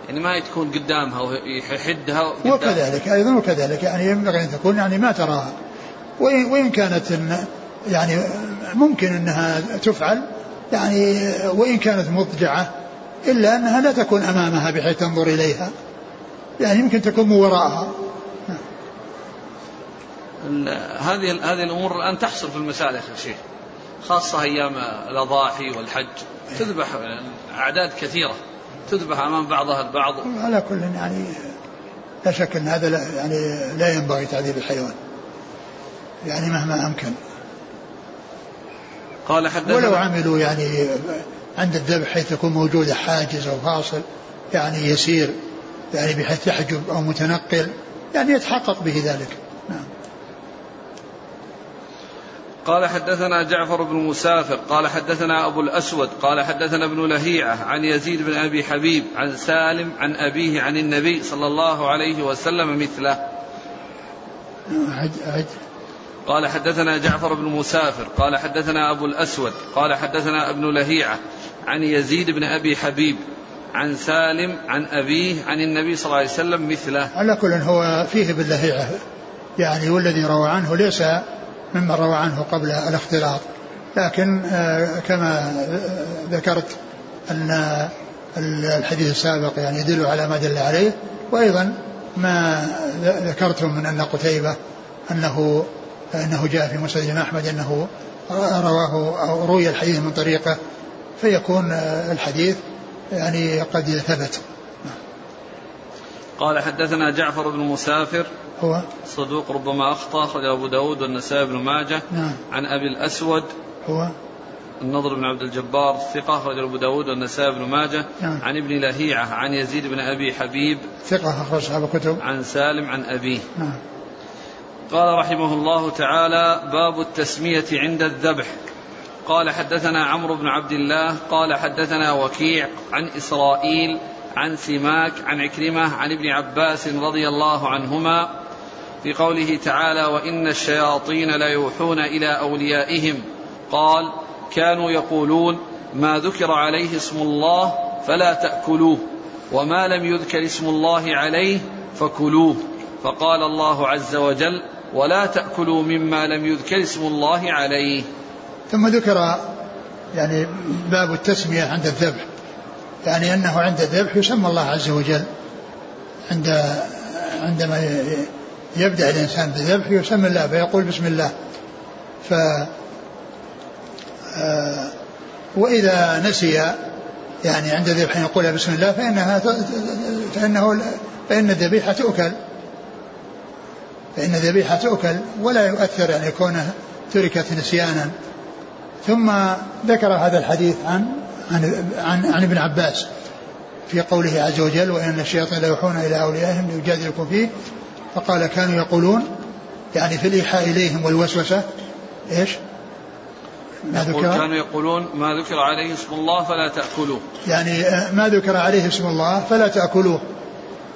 يعني ما تكون قدامها ويحدها قدام. وكذلك أيضا وكذلك يعني ينبغي أن تكون يعني ما تراها وإن, كانت إن- يعني ممكن أنها تفعل يعني وإن كانت مضجعة إلا أنها لا تكون أمامها بحيث تنظر إليها. يعني يمكن تكون من وراءها. هذه هذه الأمور الآن تحصل في المسائل يا أخي الشيخ خاصة أيام الأضاحي والحج تذبح أعداد كثيرة تذبح أمام بعضها البعض. على كل يعني لا شك أن هذا لا يعني لا ينبغي تعذيب الحيوان يعني مهما أمكن. قال حدثنا ولو عملوا يعني عند الذبح حيث يكون موجود حاجز أو فاصل يعني يسير يعني بحيث يحجب أو متنقل يعني يتحقق به ذلك نعم قال حدثنا جعفر بن مسافر قال حدثنا أبو الأسود قال حدثنا ابن لهيعة عن يزيد بن أبي حبيب عن سالم عن أبيه عن النبي صلى الله عليه وسلم مثله. قال حدثنا جعفر بن مسافر قال حدثنا أبو الأسود قال حدثنا ابن لهيعة عن يزيد بن أبي حبيب عن سالم عن أبيه عن النبي صلى الله عليه وسلم مثله. على كل هو فيه باللهيعة يعني والذي روى عنه ليس ممن روى عنه قبل الاختلاط. لكن آه، كما ذكرت أن الحديث السابق يعني يدل على ما دل عليه وأيضا ما ذكرتم من أن قتيبة أنه أنه جاء في الإمام أحمد أنه رواه أو روي الحديث من طريقه فيكون آه، الحديث يعني قد ثبت. قال حدثنا جعفر بن مسافر هو صدوق ربما أخطأ أخرج أبو داود والنسائي بن ماجه. نعم. عن أبي الأسود هو النضر بن عبد الجبار الثقة أخرج أبو داود والنسائي بن ماجه. نعم. عن ابن لهيعة عن يزيد بن أبي حبيب. ثقة أخرج أصحاب الكتب عن سالم عن أبيه. نعم. قال رحمه الله تعالى باب التسمية عند الذبح. قال حدثنا عمرو بن عبد الله قال حدثنا وكيع عن إسرائيل عن سماك عن عكرمة عن ابن عباس رضي الله عنهما في قوله تعالى وإن الشياطين ليوحون إلى أوليائهم قال كانوا يقولون ما ذكر عليه اسم الله فلا تأكلوه وما لم يذكر اسم الله عليه فكلوه فقال الله عز وجل ولا تأكلوا مما لم يذكر اسم الله عليه ثم ذكر يعني باب التسمية عند الذبح. يعني أنه عند الذبح يسمى الله عز وجل. عند عندما يبدأ الإنسان بالذبح يسمى الله فيقول بسم الله. ف آه، وإذا نسي يعني عند أن يقول بسم الله فإنها فإنه فإن الذبيحة تؤكل. فإن الذبيحة تؤكل ولا يؤثر يعني كونه تركت نسيانا. ثم ذكر هذا الحديث عن عن عن, عن ابن عباس في قوله عز وجل وإن الشياطين لا يوحون إلى أوليائهم ليجادلكم فيه. فقال كانوا يقولون يعني في الإيحاء إليهم والوسوسة إيش؟ ما ذكر؟ كانوا يقولون ما ذكر عليه اسم الله فلا تأكلوه. يعني آه، ما ذكر عليه اسم الله فلا تأكلوه.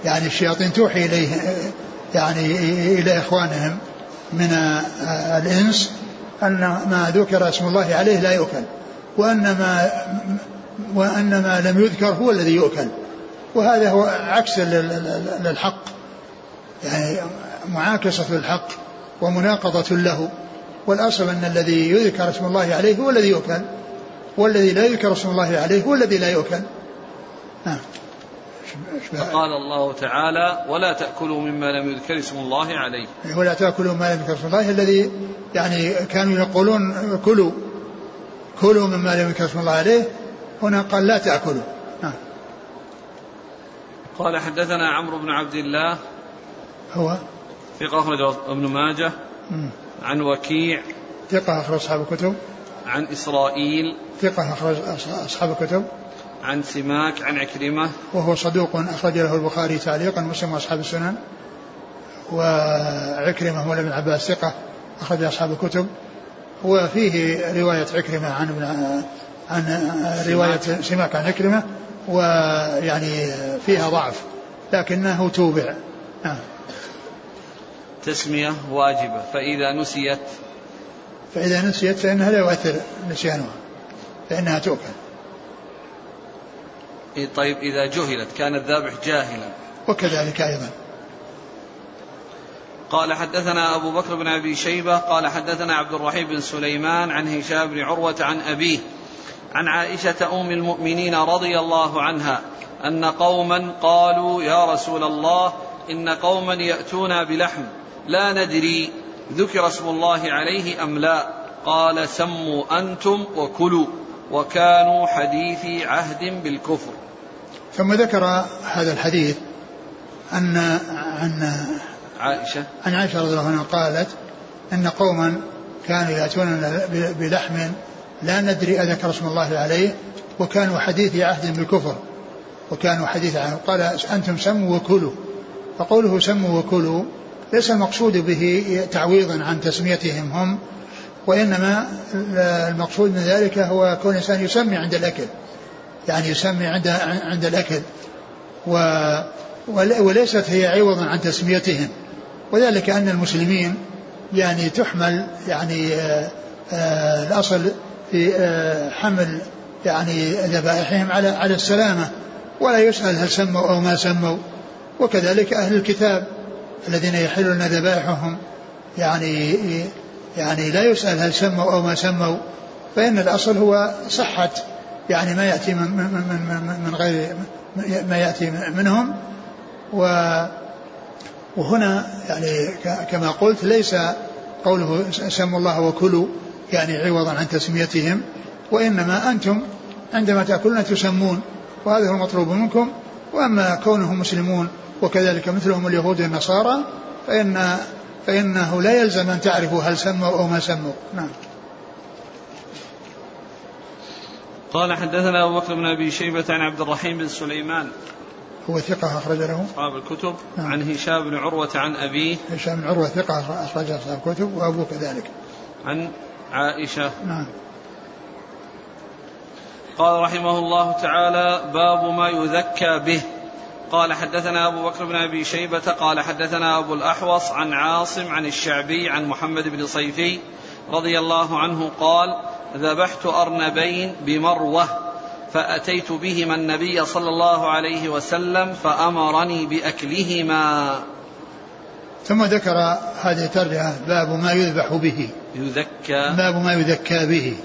يعني الشياطين توحي إليه يعني إلى إخوانهم من آه، الإنس أن ما ذكر اسم الله عليه لا يؤكل. وان ما وان ما لم يذكر هو الذي يؤكل. وهذا هو عكس للحق. يعني معاكسة للحق ومناقضة له. والأصل أن الذي يذكر اسم الله عليه هو الذي يؤكل. والذي لا يذكر اسم الله عليه هو الذي لا يؤكل. نعم. فقال الله تعالى ولا تأكلوا مما لم يذكر اسم الله عليه. ولا تأكلوا مما لم يذكر اسم الله الذي يعني كانوا يقولون كلوا. كلوا مما لم يذكر اسم الله عليه. هنا قال لا تأكلوا. نعم. قال حدثنا عمرو بن عبد الله. هو؟ ثقة أخرج ابن ماجه. عن وكيع. ثقة أخرج أصحاب الكتب. عن إسرائيل. ثقة أخرج أصحاب الكتب. عن سماك عن عكرمة. وهو صدوق أخرج له البخاري تعليقا ومسلم وأصحاب السنن. وعكرمة هو ابن عباس ثقة أخرج أصحاب الكتب. وفيه رواية عكرمة عن ابن عن رواية سماك. عن عكرمة ويعني فيها ضعف لكنه توبع. نعم. تسمية واجبة فإذا نسيت. فإذا نسيت فإنها لا يؤثر نسيانها فإنها تؤكل إيه طيب إذا جهلت كان الذابح جاهلا. وكذلك أيضا. قال حدثنا أبو بكر بن أبي شيبة قال حدثنا عبد الرحيم بن سليمان عن هشام بن عروة عن أبيه عن عائشة أم المؤمنين رضي الله عنها أن قوما قالوا يا رسول الله إن قوما يأتون بلحم لا ندري ذكر اسم الله عليه أم لا قال سموا أنتم وكلوا وكانوا حديثي عهد بالكفر ثم ذكر هذا الحديث أن عن عائشة. عن عائشة رضي الله عنها قالت أن قوما كانوا يأتون بلحم لا ندري أذكر اسم الله عليه وكانوا حديث عهد بالكفر وكانوا حديث عهد. قال أنتم سموا وكلوا. فقوله سموا وكلوا ليس المقصود به تعويضا عن تسميتهم هم وإنما المقصود من ذلك هو كون الإنسان يسمي عند الأكل. يعني يسمي عند عند الأكل و وليست هي عوضا عن تسميتهم. وذلك أن المسلمين يعني تحمل يعني آآ آآ الأصل في حمل يعني ذبائحهم على على السلامة ولا يسأل هل سموا أو ما سموا. وكذلك أهل الكتاب الذين يحلون ذبائحهم يعني يعني لا يسأل هل سموا أو ما سموا فإن الأصل هو صحة يعني ما يأتي من, من, من, من غير ما يأتي منهم. و وهنا يعني كما قلت ليس قوله سموا الله وكلوا يعني عوضا عن تسميتهم وإنما أنتم عندما تأكلون تسمون وهذا هو المطلوب منكم. وأما كونهم مسلمون وكذلك مثلهم اليهود والنصارى فإن فإنه لا يلزم أن تعرفوا هل سموا أو ما سموا. نعم. قال حدثنا أبو بكر بن أبي شيبة عن عبد الرحيم بن سليمان. هو ثقة أخرج له. أصحاب الكتب. نعم. عن هشام بن عروة عن أبيه. هشام بن عروة ثقة أخرج أصحاب الكتب وأبوه كذلك. عن عائشة. نعم. قال رحمه الله تعالى باب ما يذكى به. قال حدثنا أبو بكر بن أبي شيبة. قال حدثنا أبو الأحوص عن عاصم عن الشعبي عن محمد بن صيفي رضي الله عنه قال ذبحت أرنبين بمروة. فأتيت بهما النبي صلى الله عليه وسلم فأمرني بأكلهما. ثم ذكر هذه الترجمة باب ما يذبح به. يذكى. باب ما يذكى به.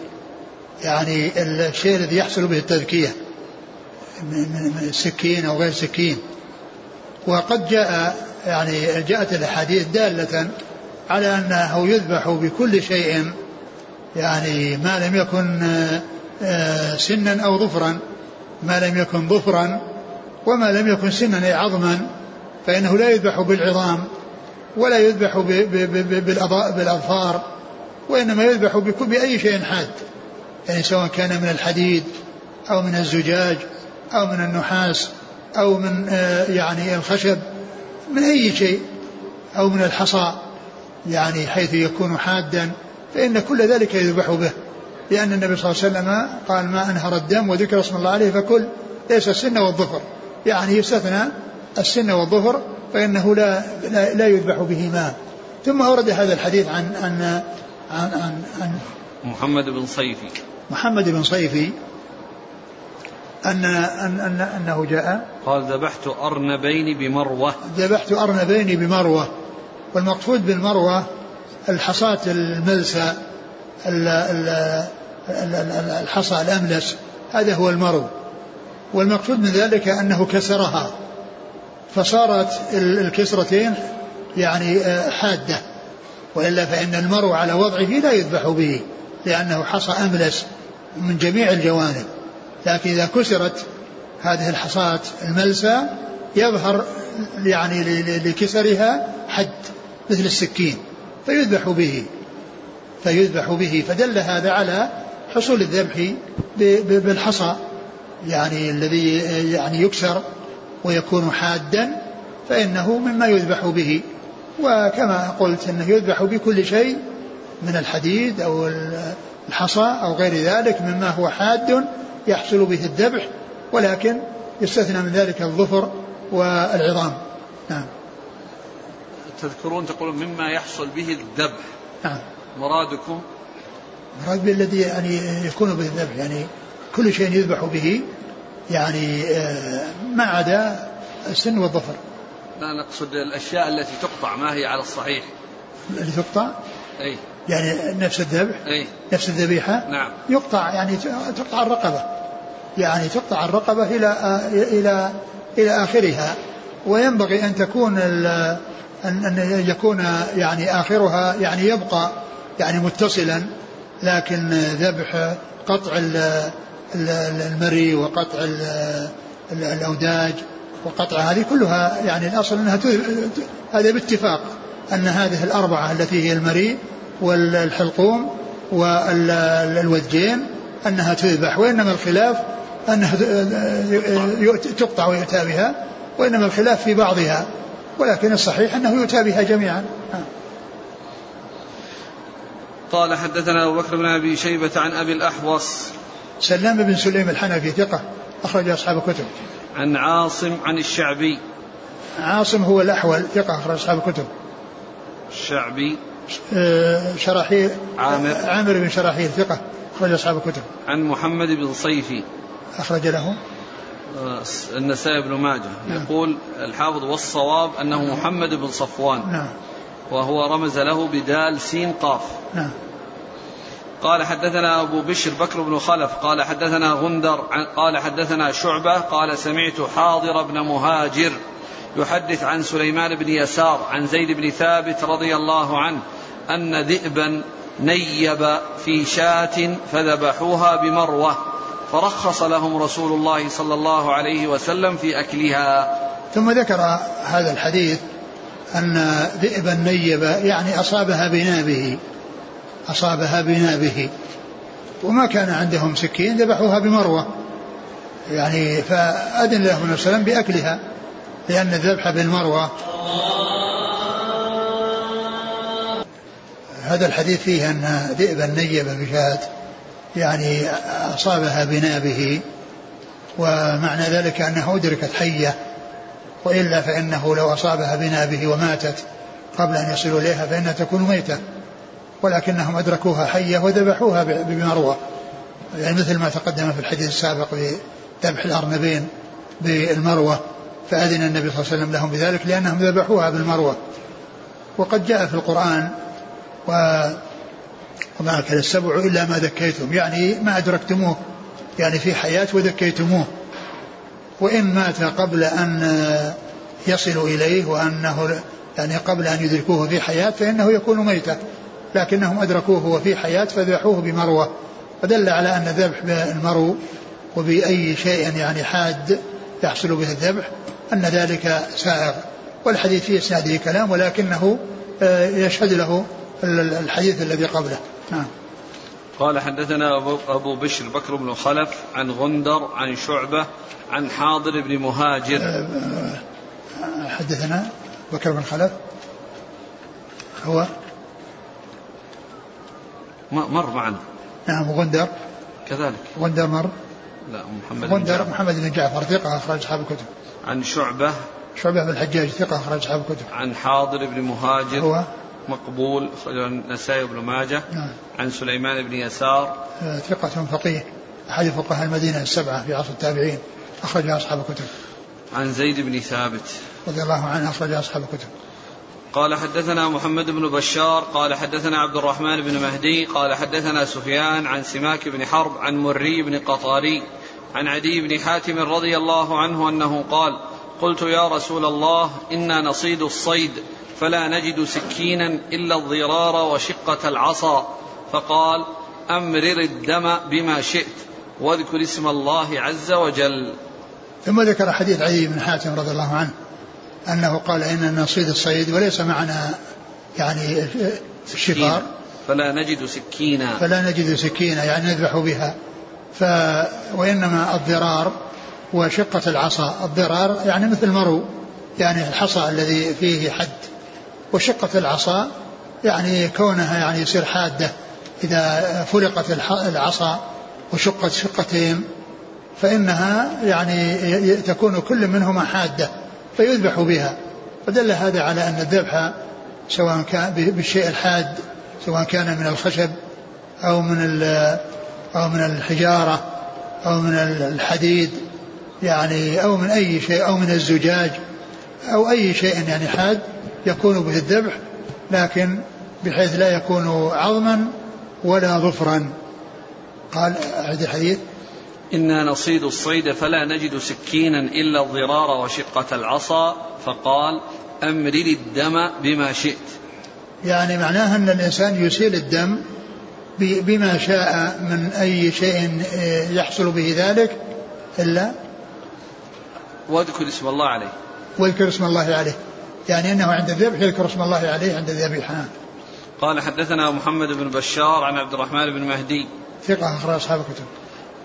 يعني الشيء الذي يحصل به التذكية من سكين أو غير سكين. وقد جاء يعني جاءت الأحاديث دالة على أنه يذبح بكل شيء يعني ما لم يكن سنا أو ظفرا ما لم يكن ظفرا وما لم يكن سنا أي عظما فإنه لا يذبح بالعظام ولا يذبح بالأظفار وإنما يذبح بأي شيء حاد يعني سواء كان من الحديد أو من الزجاج أو من النحاس أو من آه، يعني الخشب من أي شيء أو من الحصى يعني حيث يكون حادا فإن كل ذلك يذبح به. لأن النبي صلى الله عليه وسلم قال ما أنهر الدم وذكر اسم الله عليه فكل ليس السن والظفر. يعني يستثنى السن والظفر فإنه لا, لا, لا يذبح بهما. ثم أورد هذا الحديث عن عن عن, عن, عن محمد بن صيفي. محمد بن صيفي أن, أن, أن أنه جاء قال ذبحت أرنبين بمروة. ذبحت أرنبين بمروة. والمقصود بالمروة الحصاة الملسى الحصى الأملس. هذا هو المرو والمقصود من ذلك أنه كسرها. فصارت الكسرتين يعني آه، حادة. وإلا فإن المرو على وضعه لا يذبح به لأنه حصى أملس من جميع الجوانب. لكن إذا كسرت هذه الحصاة الملسى يظهر يعني لكسرها حد مثل السكين فيذبح به. فيذبح به. فدل هذا على حصول الذبح بالحصى يعني الذي يعني يكسر ويكون حادا فإنه مما يذبح به. وكما قلت أنه يذبح بكل شيء من الحديد أو الحصى أو غير ذلك مما هو حاد يحصل به الذبح ولكن يستثنى من ذلك الظفر والعظام. نعم. تذكرون تقولون مما يحصل به الذبح. نعم. مرادكم مراد بالذي يعني يكون به الذبح يعني كل شيء يذبح به يعني آه، ما عدا السن والظفر. لا نقصد الأشياء التي تقطع ما هي على الصحيح؟ التي تقطع؟ أي. يعني نفس الذبح أي. نفس الذبيحة؟ نعم. يقطع يعني تقطع الرقبة. يعني تقطع الرقبة إلى آه، إلى إلى آخرها. وينبغي أن تكون أن أن يكون يعني آخرها يعني يبقى يعني متصلا. لكن ذبح قطع المري وقطع الأوداج وقطع هذه كلها يعني الأصل أنها هذا باتفاق أن هذه الأربعة التي هي المري والحلقوم والودجين أنها تذبح وإنما الخلاف أنها تقطع ويؤتى بها وإنما الخلاف في بعضها ولكن الصحيح أنه يؤتى بها جميعا. قال حدثنا أبو بكر بن أبي شيبة عن أبي الأحوص. سلام بن سليم الحنفي ثقة أخرج أصحاب الكتب. عن عاصم عن الشعبي. عاصم هو الأحول ثقة أخرج أصحاب الكتب. الشعبي. آه، شراحيل عامر. عامر بن شراحيل ثقة أخرج أصحاب الكتب. عن محمد بن صيفي. أخرج له. آه، النسائي بن ماجه. نعم. يقول الحافظ والصواب أنه محمد بن صفوان. نعم. وهو رمز له بدال سين قاف. نعم. قال حدثنا أبو بشر بكر بن خلف قال حدثنا غندر قال حدثنا شعبة قال سمعت حاضر بن مهاجر يحدث عن سليمان بن يسار عن زيد بن ثابت رضي الله عنه أن ذئبا نيب في شاة فذبحوها بمروة فرخص لهم رسول الله صلى الله عليه وسلم في أكلها. ثم ذكر هذا الحديث أن ذئبا نيب يعني أصابها بنابه أصابها بنابه. وما كان عندهم سكين ذبحوها بمروة. يعني فأذن له النبي صلى بأكلها لأن الذبح بالمروة. هذا الحديث فيه أن ذئبا نيب بشاة يعني أصابها بنابه. ومعنى ذلك أنه أدركت حية. وإلا فإنه لو أصابها بنابه وماتت قبل أن يصلوا إليها فإنها تكون ميتة. ولكنهم أدركوها حية وذبحوها بمروة. يعني مثل ما تقدم في الحديث السابق بذبح الأرنبين بالمروة فأذن النبي صلى الله عليه وسلم لهم بذلك لأنهم ذبحوها بالمروة. وقد جاء في القرآن و وما أكل السبع إلا ما ذكيتم يعني ما أدركتموه يعني في حياة وذكيتموه. وإن مات قبل أن يصلوا إليه وأنه يعني قبل أن يدركوه في حياة فإنه يكون ميتا لكنهم أدركوه وفي حياة فذبحوه بمروة. فدل على أن الذبح بالمرو وبأي شيء يعني حاد يحصل به الذبح أن ذلك سائغ. والحديث في إسناده كلام ولكنه آه، يشهد له الحديث الذي قبله. نعم. قال حدثنا أبو بشر بكر بن خلف عن غندر عن شعبة عن حاضر بن مهاجر. حدثنا بكر بن خلف. هو مر معنا. نعم غندر. كذلك. غندر مر. لا محمد غندر بن. محمد بن جعفر ثقة أخرج أصحاب الكتب. عن شعبة. شعبة بن الحجاج ثقة أخرج أصحاب الكتب. عن حاضر بن مهاجر. هو مقبول أخرجه النسائي بن ماجه نعم. عن سليمان بن يسار. آه، ثقة فقيه أحد فقهاء المدينة السبعة في عصر التابعين أخرجها أصحاب الكتب. عن زيد بن ثابت. رضي الله عنه أخرج أصحاب الكتب. قال حدثنا محمد بن بشار قال حدثنا عبد الرحمن بن مهدي قال حدثنا سفيان عن سماك بن حرب عن مري بن قطاري عن عدي بن حاتم رضي الله عنه أنه قال قلت يا رسول الله إنا نصيد الصيد فلا نجد سكينا إلا الضرار وشقة العصا. فقال أمرر الدم بما شئت واذكر اسم الله عز وجل. ثم ذكر حديث عدي بن حاتم رضي الله عنه أنه قال إننا نصيد الصيد وليس معنا يعني الشفار فلا نجد سكينا. فلا نجد سكينا يعني نذبح بها. ف وإنما الضرار وشقة العصا. الضرار يعني مثل مرو يعني الحصى الذي فيه حد. وشقة العصا يعني كونها يعني يصير حادة إذا فرقت العصا وشقت شقتين فإنها يعني تكون كل منهما حادة فيذبح بها. فدل هذا على أن الذبح سواء كان بالشيء الحاد سواء كان من الخشب أو من أو من الحجارة أو من الحديد يعني أو من أي شيء أو من الزجاج أو أي شيء يعني حاد. يكون به الذبح لكن بحيث لا يكون عظما ولا ظفرا. قال أعد الحديث إنا نصيد الصيد فلا نجد سكينا إلا الضرار وشقة العصا. فقال أمرر الدم بما شئت. يعني معناها أن الإنسان يسيل الدم بما شاء من أي شيء آه، يحصل به ذلك إلا؟ واذكر اسم الله عليه. واذكر اسم الله عليه. يعني أنه عند الذبح يذكر اسم الله عليه عند الذبيحة قال حدثنا محمد بن بشار عن عبد الرحمن بن مهدي. ثقة أخرج أصحاب الكتب.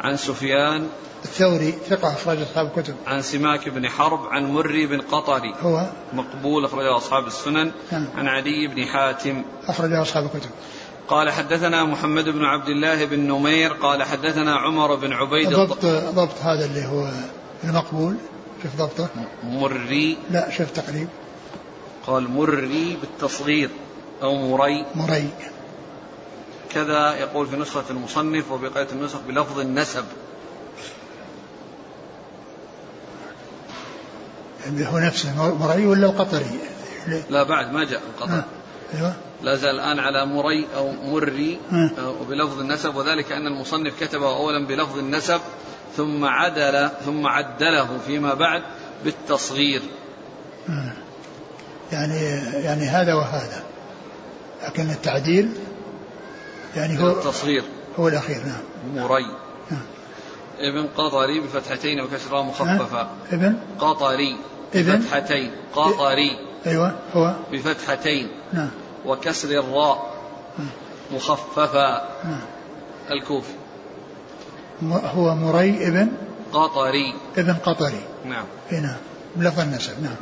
عن سفيان. الثوري ثقة أخرج أصحاب الكتب. عن سماك بن حرب عن مري بن قطري هو مقبول أخرجه أصحاب السنن. نعم. عن عدي بن حاتم. أخرجه أصحاب الكتب. قال حدثنا محمد بن عبد الله بن نمير. قال حدثنا عمر بن عبيد ضبط ضبط هذا اللي هو المقبول. شوف ضبطه. مري. لا شوف تقريب. قال مري بالتصغير أو مري. مري. كذا يقول في نسخة المصنف وبقية النسخ بلفظ النسب. يعني هو نفسه مري ولا القطري؟ لا بعد ما جاء القطر. أيوه. لا زال الآن على مري أو مري وبلفظ النسب وذلك أن المصنف كتبه أولا بلفظ النسب ثم عدل ثم عدله فيما بعد بالتصغير. يعني يعني هذا وهذا. لكن التعديل يعني هو التصغير. هو الأخير نعم. مري نعم. ابن قطري بفتحتين وكسرها مخففة ابن؟ قطري بفتحتين. قطري أيوة هو. بفتحتين. نعم. وكسر الراء مخففة نعم. الكوفي. هو مري ابن؟ قطري. ابن قطري. نعم. نعم. بلفظ النسب نعم.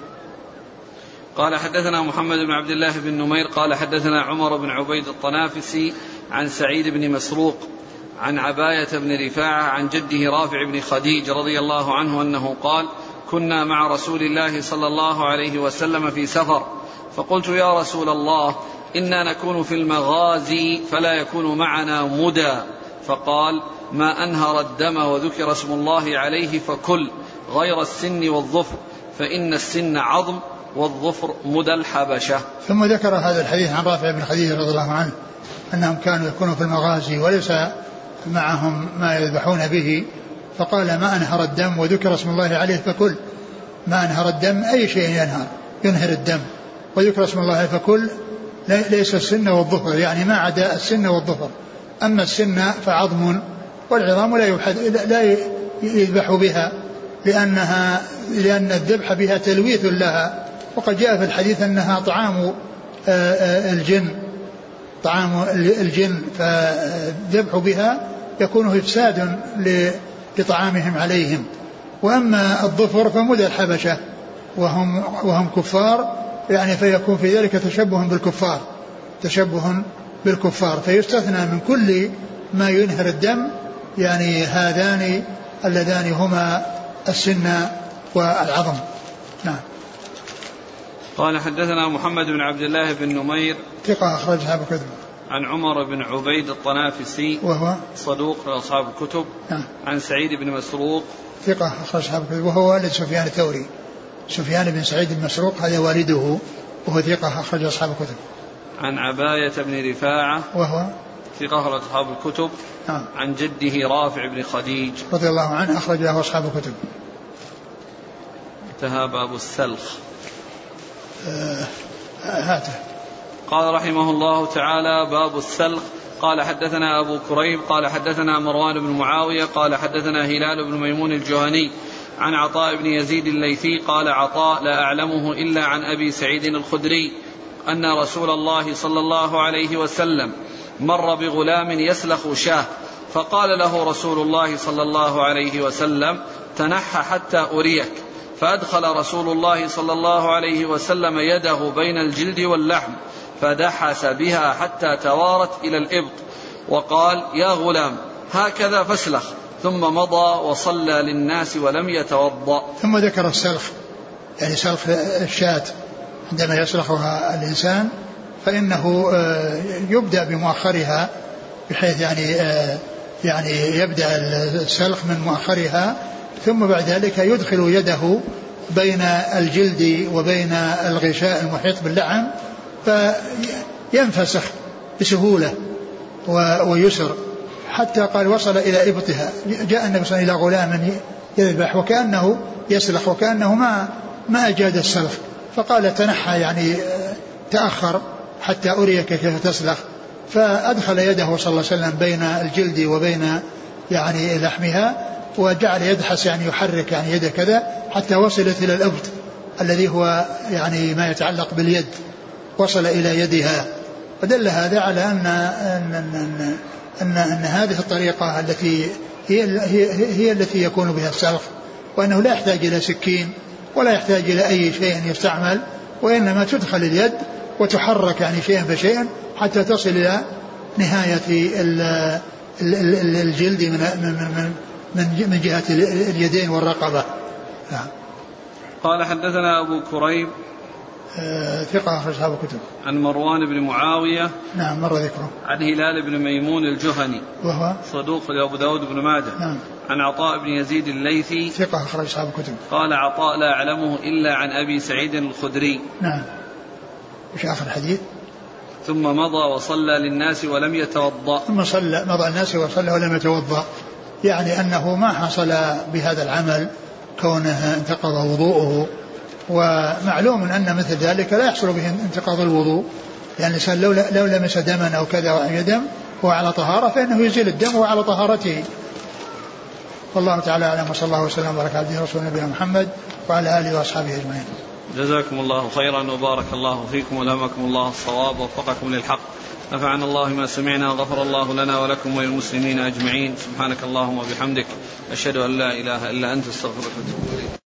قال حدثنا محمد بن عبد الله بن نمير قال حدثنا عمر بن عبيد الطنافسي عن سعيد بن مسروق عن عباية بن رفاعة عن جده رافع بن خديج رضي الله عنه أنه قال كنا مع رسول الله صلى الله عليه وسلم في سفر فقلت يا رسول الله إنا نكون في المغازي فلا يكون معنا مدى فقال ما أنهر الدم وذكر اسم الله عليه فكل غير السن والظفر فإن السن عظم والظفر مدى الحبشة. ثم ذكر هذا الحديث عن رافع بن خديج رضي الله عنه أنهم كانوا يكونوا في المغازي وليس معهم ما يذبحون به. فقال ما أنهر الدم؟ وذكر اسم الله عليه فكل ما أنهر الدم؟ أي شيء ينهر ينهر الدم. وذكر اسم الله فكل ليس السن والظفر. يعني ما عدا السن والظفر. أما السن فعظم والعظام لا لا يذبح بها لأنها لأن الذبح بها تلويث لها. وقد جاء في الحديث أنها طعام الجن طعام الجن فالذبح بها يكون إفساد لطعامهم عليهم. وأما الظفر فمدى الحبشة وهم وهم كفار يعني فيكون في ذلك تشبه بالكفار تشبه بالكفار. فيستثنى من كل ما ينهر الدم يعني هذان اللذان هما السن والعظم. نعم. قال حدثنا محمد بن عبد الله بن نمير ثقة أخرج أصحاب الكتب عن عمر بن عبيد الطنافسي وهو؟ صدوق لأصحاب الكتب. نعم. عن سعيد بن مسروق. ثقة أخرج أصحاب الكتب وهو والد سفيان الثوري. سفيان بن سعيد بن مسروق هذا والده وهو ثقة أخرج أصحاب الكتب. عن عباية بن رفاعة. وهو؟ ثقة أخرج أصحاب الكتب. نعم. عن جده رافع بن خديج. رضي الله عنه أخرج له أصحاب الكتب. انتهى باب السلخ. هاته. قال رحمه الله تعالى باب السلخ. قال حدثنا أبو كريب قال حدثنا مروان بن معاوية قال حدثنا هلال بن ميمون الجهني عن عطاء بن يزيد الليثي قال عطاء لا أعلمه إلا عن أبي سعيد الخدري أن رسول الله صلى الله عليه وسلم مر بغلام يسلخ شاه فقال له رسول الله صلى الله عليه وسلم تنحى حتى أريك. فأدخل رسول الله صلى الله عليه وسلم يده بين الجلد واللحم فدحس بها حتى توارت إلى الإبط وقال يا غلام هكذا فاسلخ. ثم مضى وصلى للناس ولم يتوضأ. ثم ذكر السلخ يعني سلخ الشاة. عندما يسلخها الإنسان فإنه آه، يبدأ بمؤخرها بحيث يعني آه، يعني يبدأ السلخ من مؤخرها ثم بعد ذلك يدخل يده بين الجلد وبين الغشاء المحيط باللحم فينفسخ بسهولة ويسر. حتى قال وصل إلى إبطها. جاء النبي صلى الله عليه وسلم إلى غلام يذبح وكأنه يسلخ وكأنه ما ما أجاد السلخ. فقال تنحى يعني تأخر حتى أريك كيف تسلخ. فأدخل يده صلى الله عليه وسلم بين الجلد وبين يعني لحمها وجعل يدحس يعني يحرك يعني يده كذا حتى وصلت إلى الأبط الذي هو يعني ما يتعلق باليد. وصل إلى يدها. ودل هذا على أن أن أن, أن, أن هذه الطريقة التي هي, هي, هي التي يكون بها السلخ وأنه لا يحتاج إلى سكين ولا يحتاج إلى أي شيء يستعمل وإنما تدخل اليد وتحرك يعني شيئا فشيئا حتى تصل إلى نهاية الجلد من من من من جهة اليدين والرقبة نعم قال حدثنا أبو كريب آه ثقة أخرج أصحاب الكتب. عن مروان بن معاوية. نعم مر ذكره. عن هلال بن ميمون الجهني. وهو صدوق لأبو داود بن ماجه. نعم. عن عطاء بن يزيد الليثي. ثقة أخرج أصحاب الكتب. قال عطاء لا أعلمه إلا عن أبي سعيد الخدري. نعم. وش آخر الحديث؟ ثم مضى وصلى للناس ولم يتوضأ. ثم صلى مضى الناس وصلى ولم يتوضأ. يعني أنه ما حصل بهذا العمل كونه انتقض وضوءه ومعلوم أن مثل ذلك لا يحصل به انتقاض الوضوء يعني الإنسان لو, لو لمس دما أو كذا أو دم وهو على طهارة فإنه يزيل الدم وهو على طهارته. والله تعالى أعلم وصلى الله وسلم وبارك على رسول نبينا محمد وعلى آله وأصحابه أجمعين. جزاكم الله خيرا وبارك الله فيكم ولهمكم الله الصواب ووفقكم للحق. نفعنا الله ما سمعنا وغفر الله لنا ولكم وللمسلمين أجمعين. سبحانك اللهم وبحمدك. أشهد أن لا إله إلا أنت أستغفرك وأتوب إليك.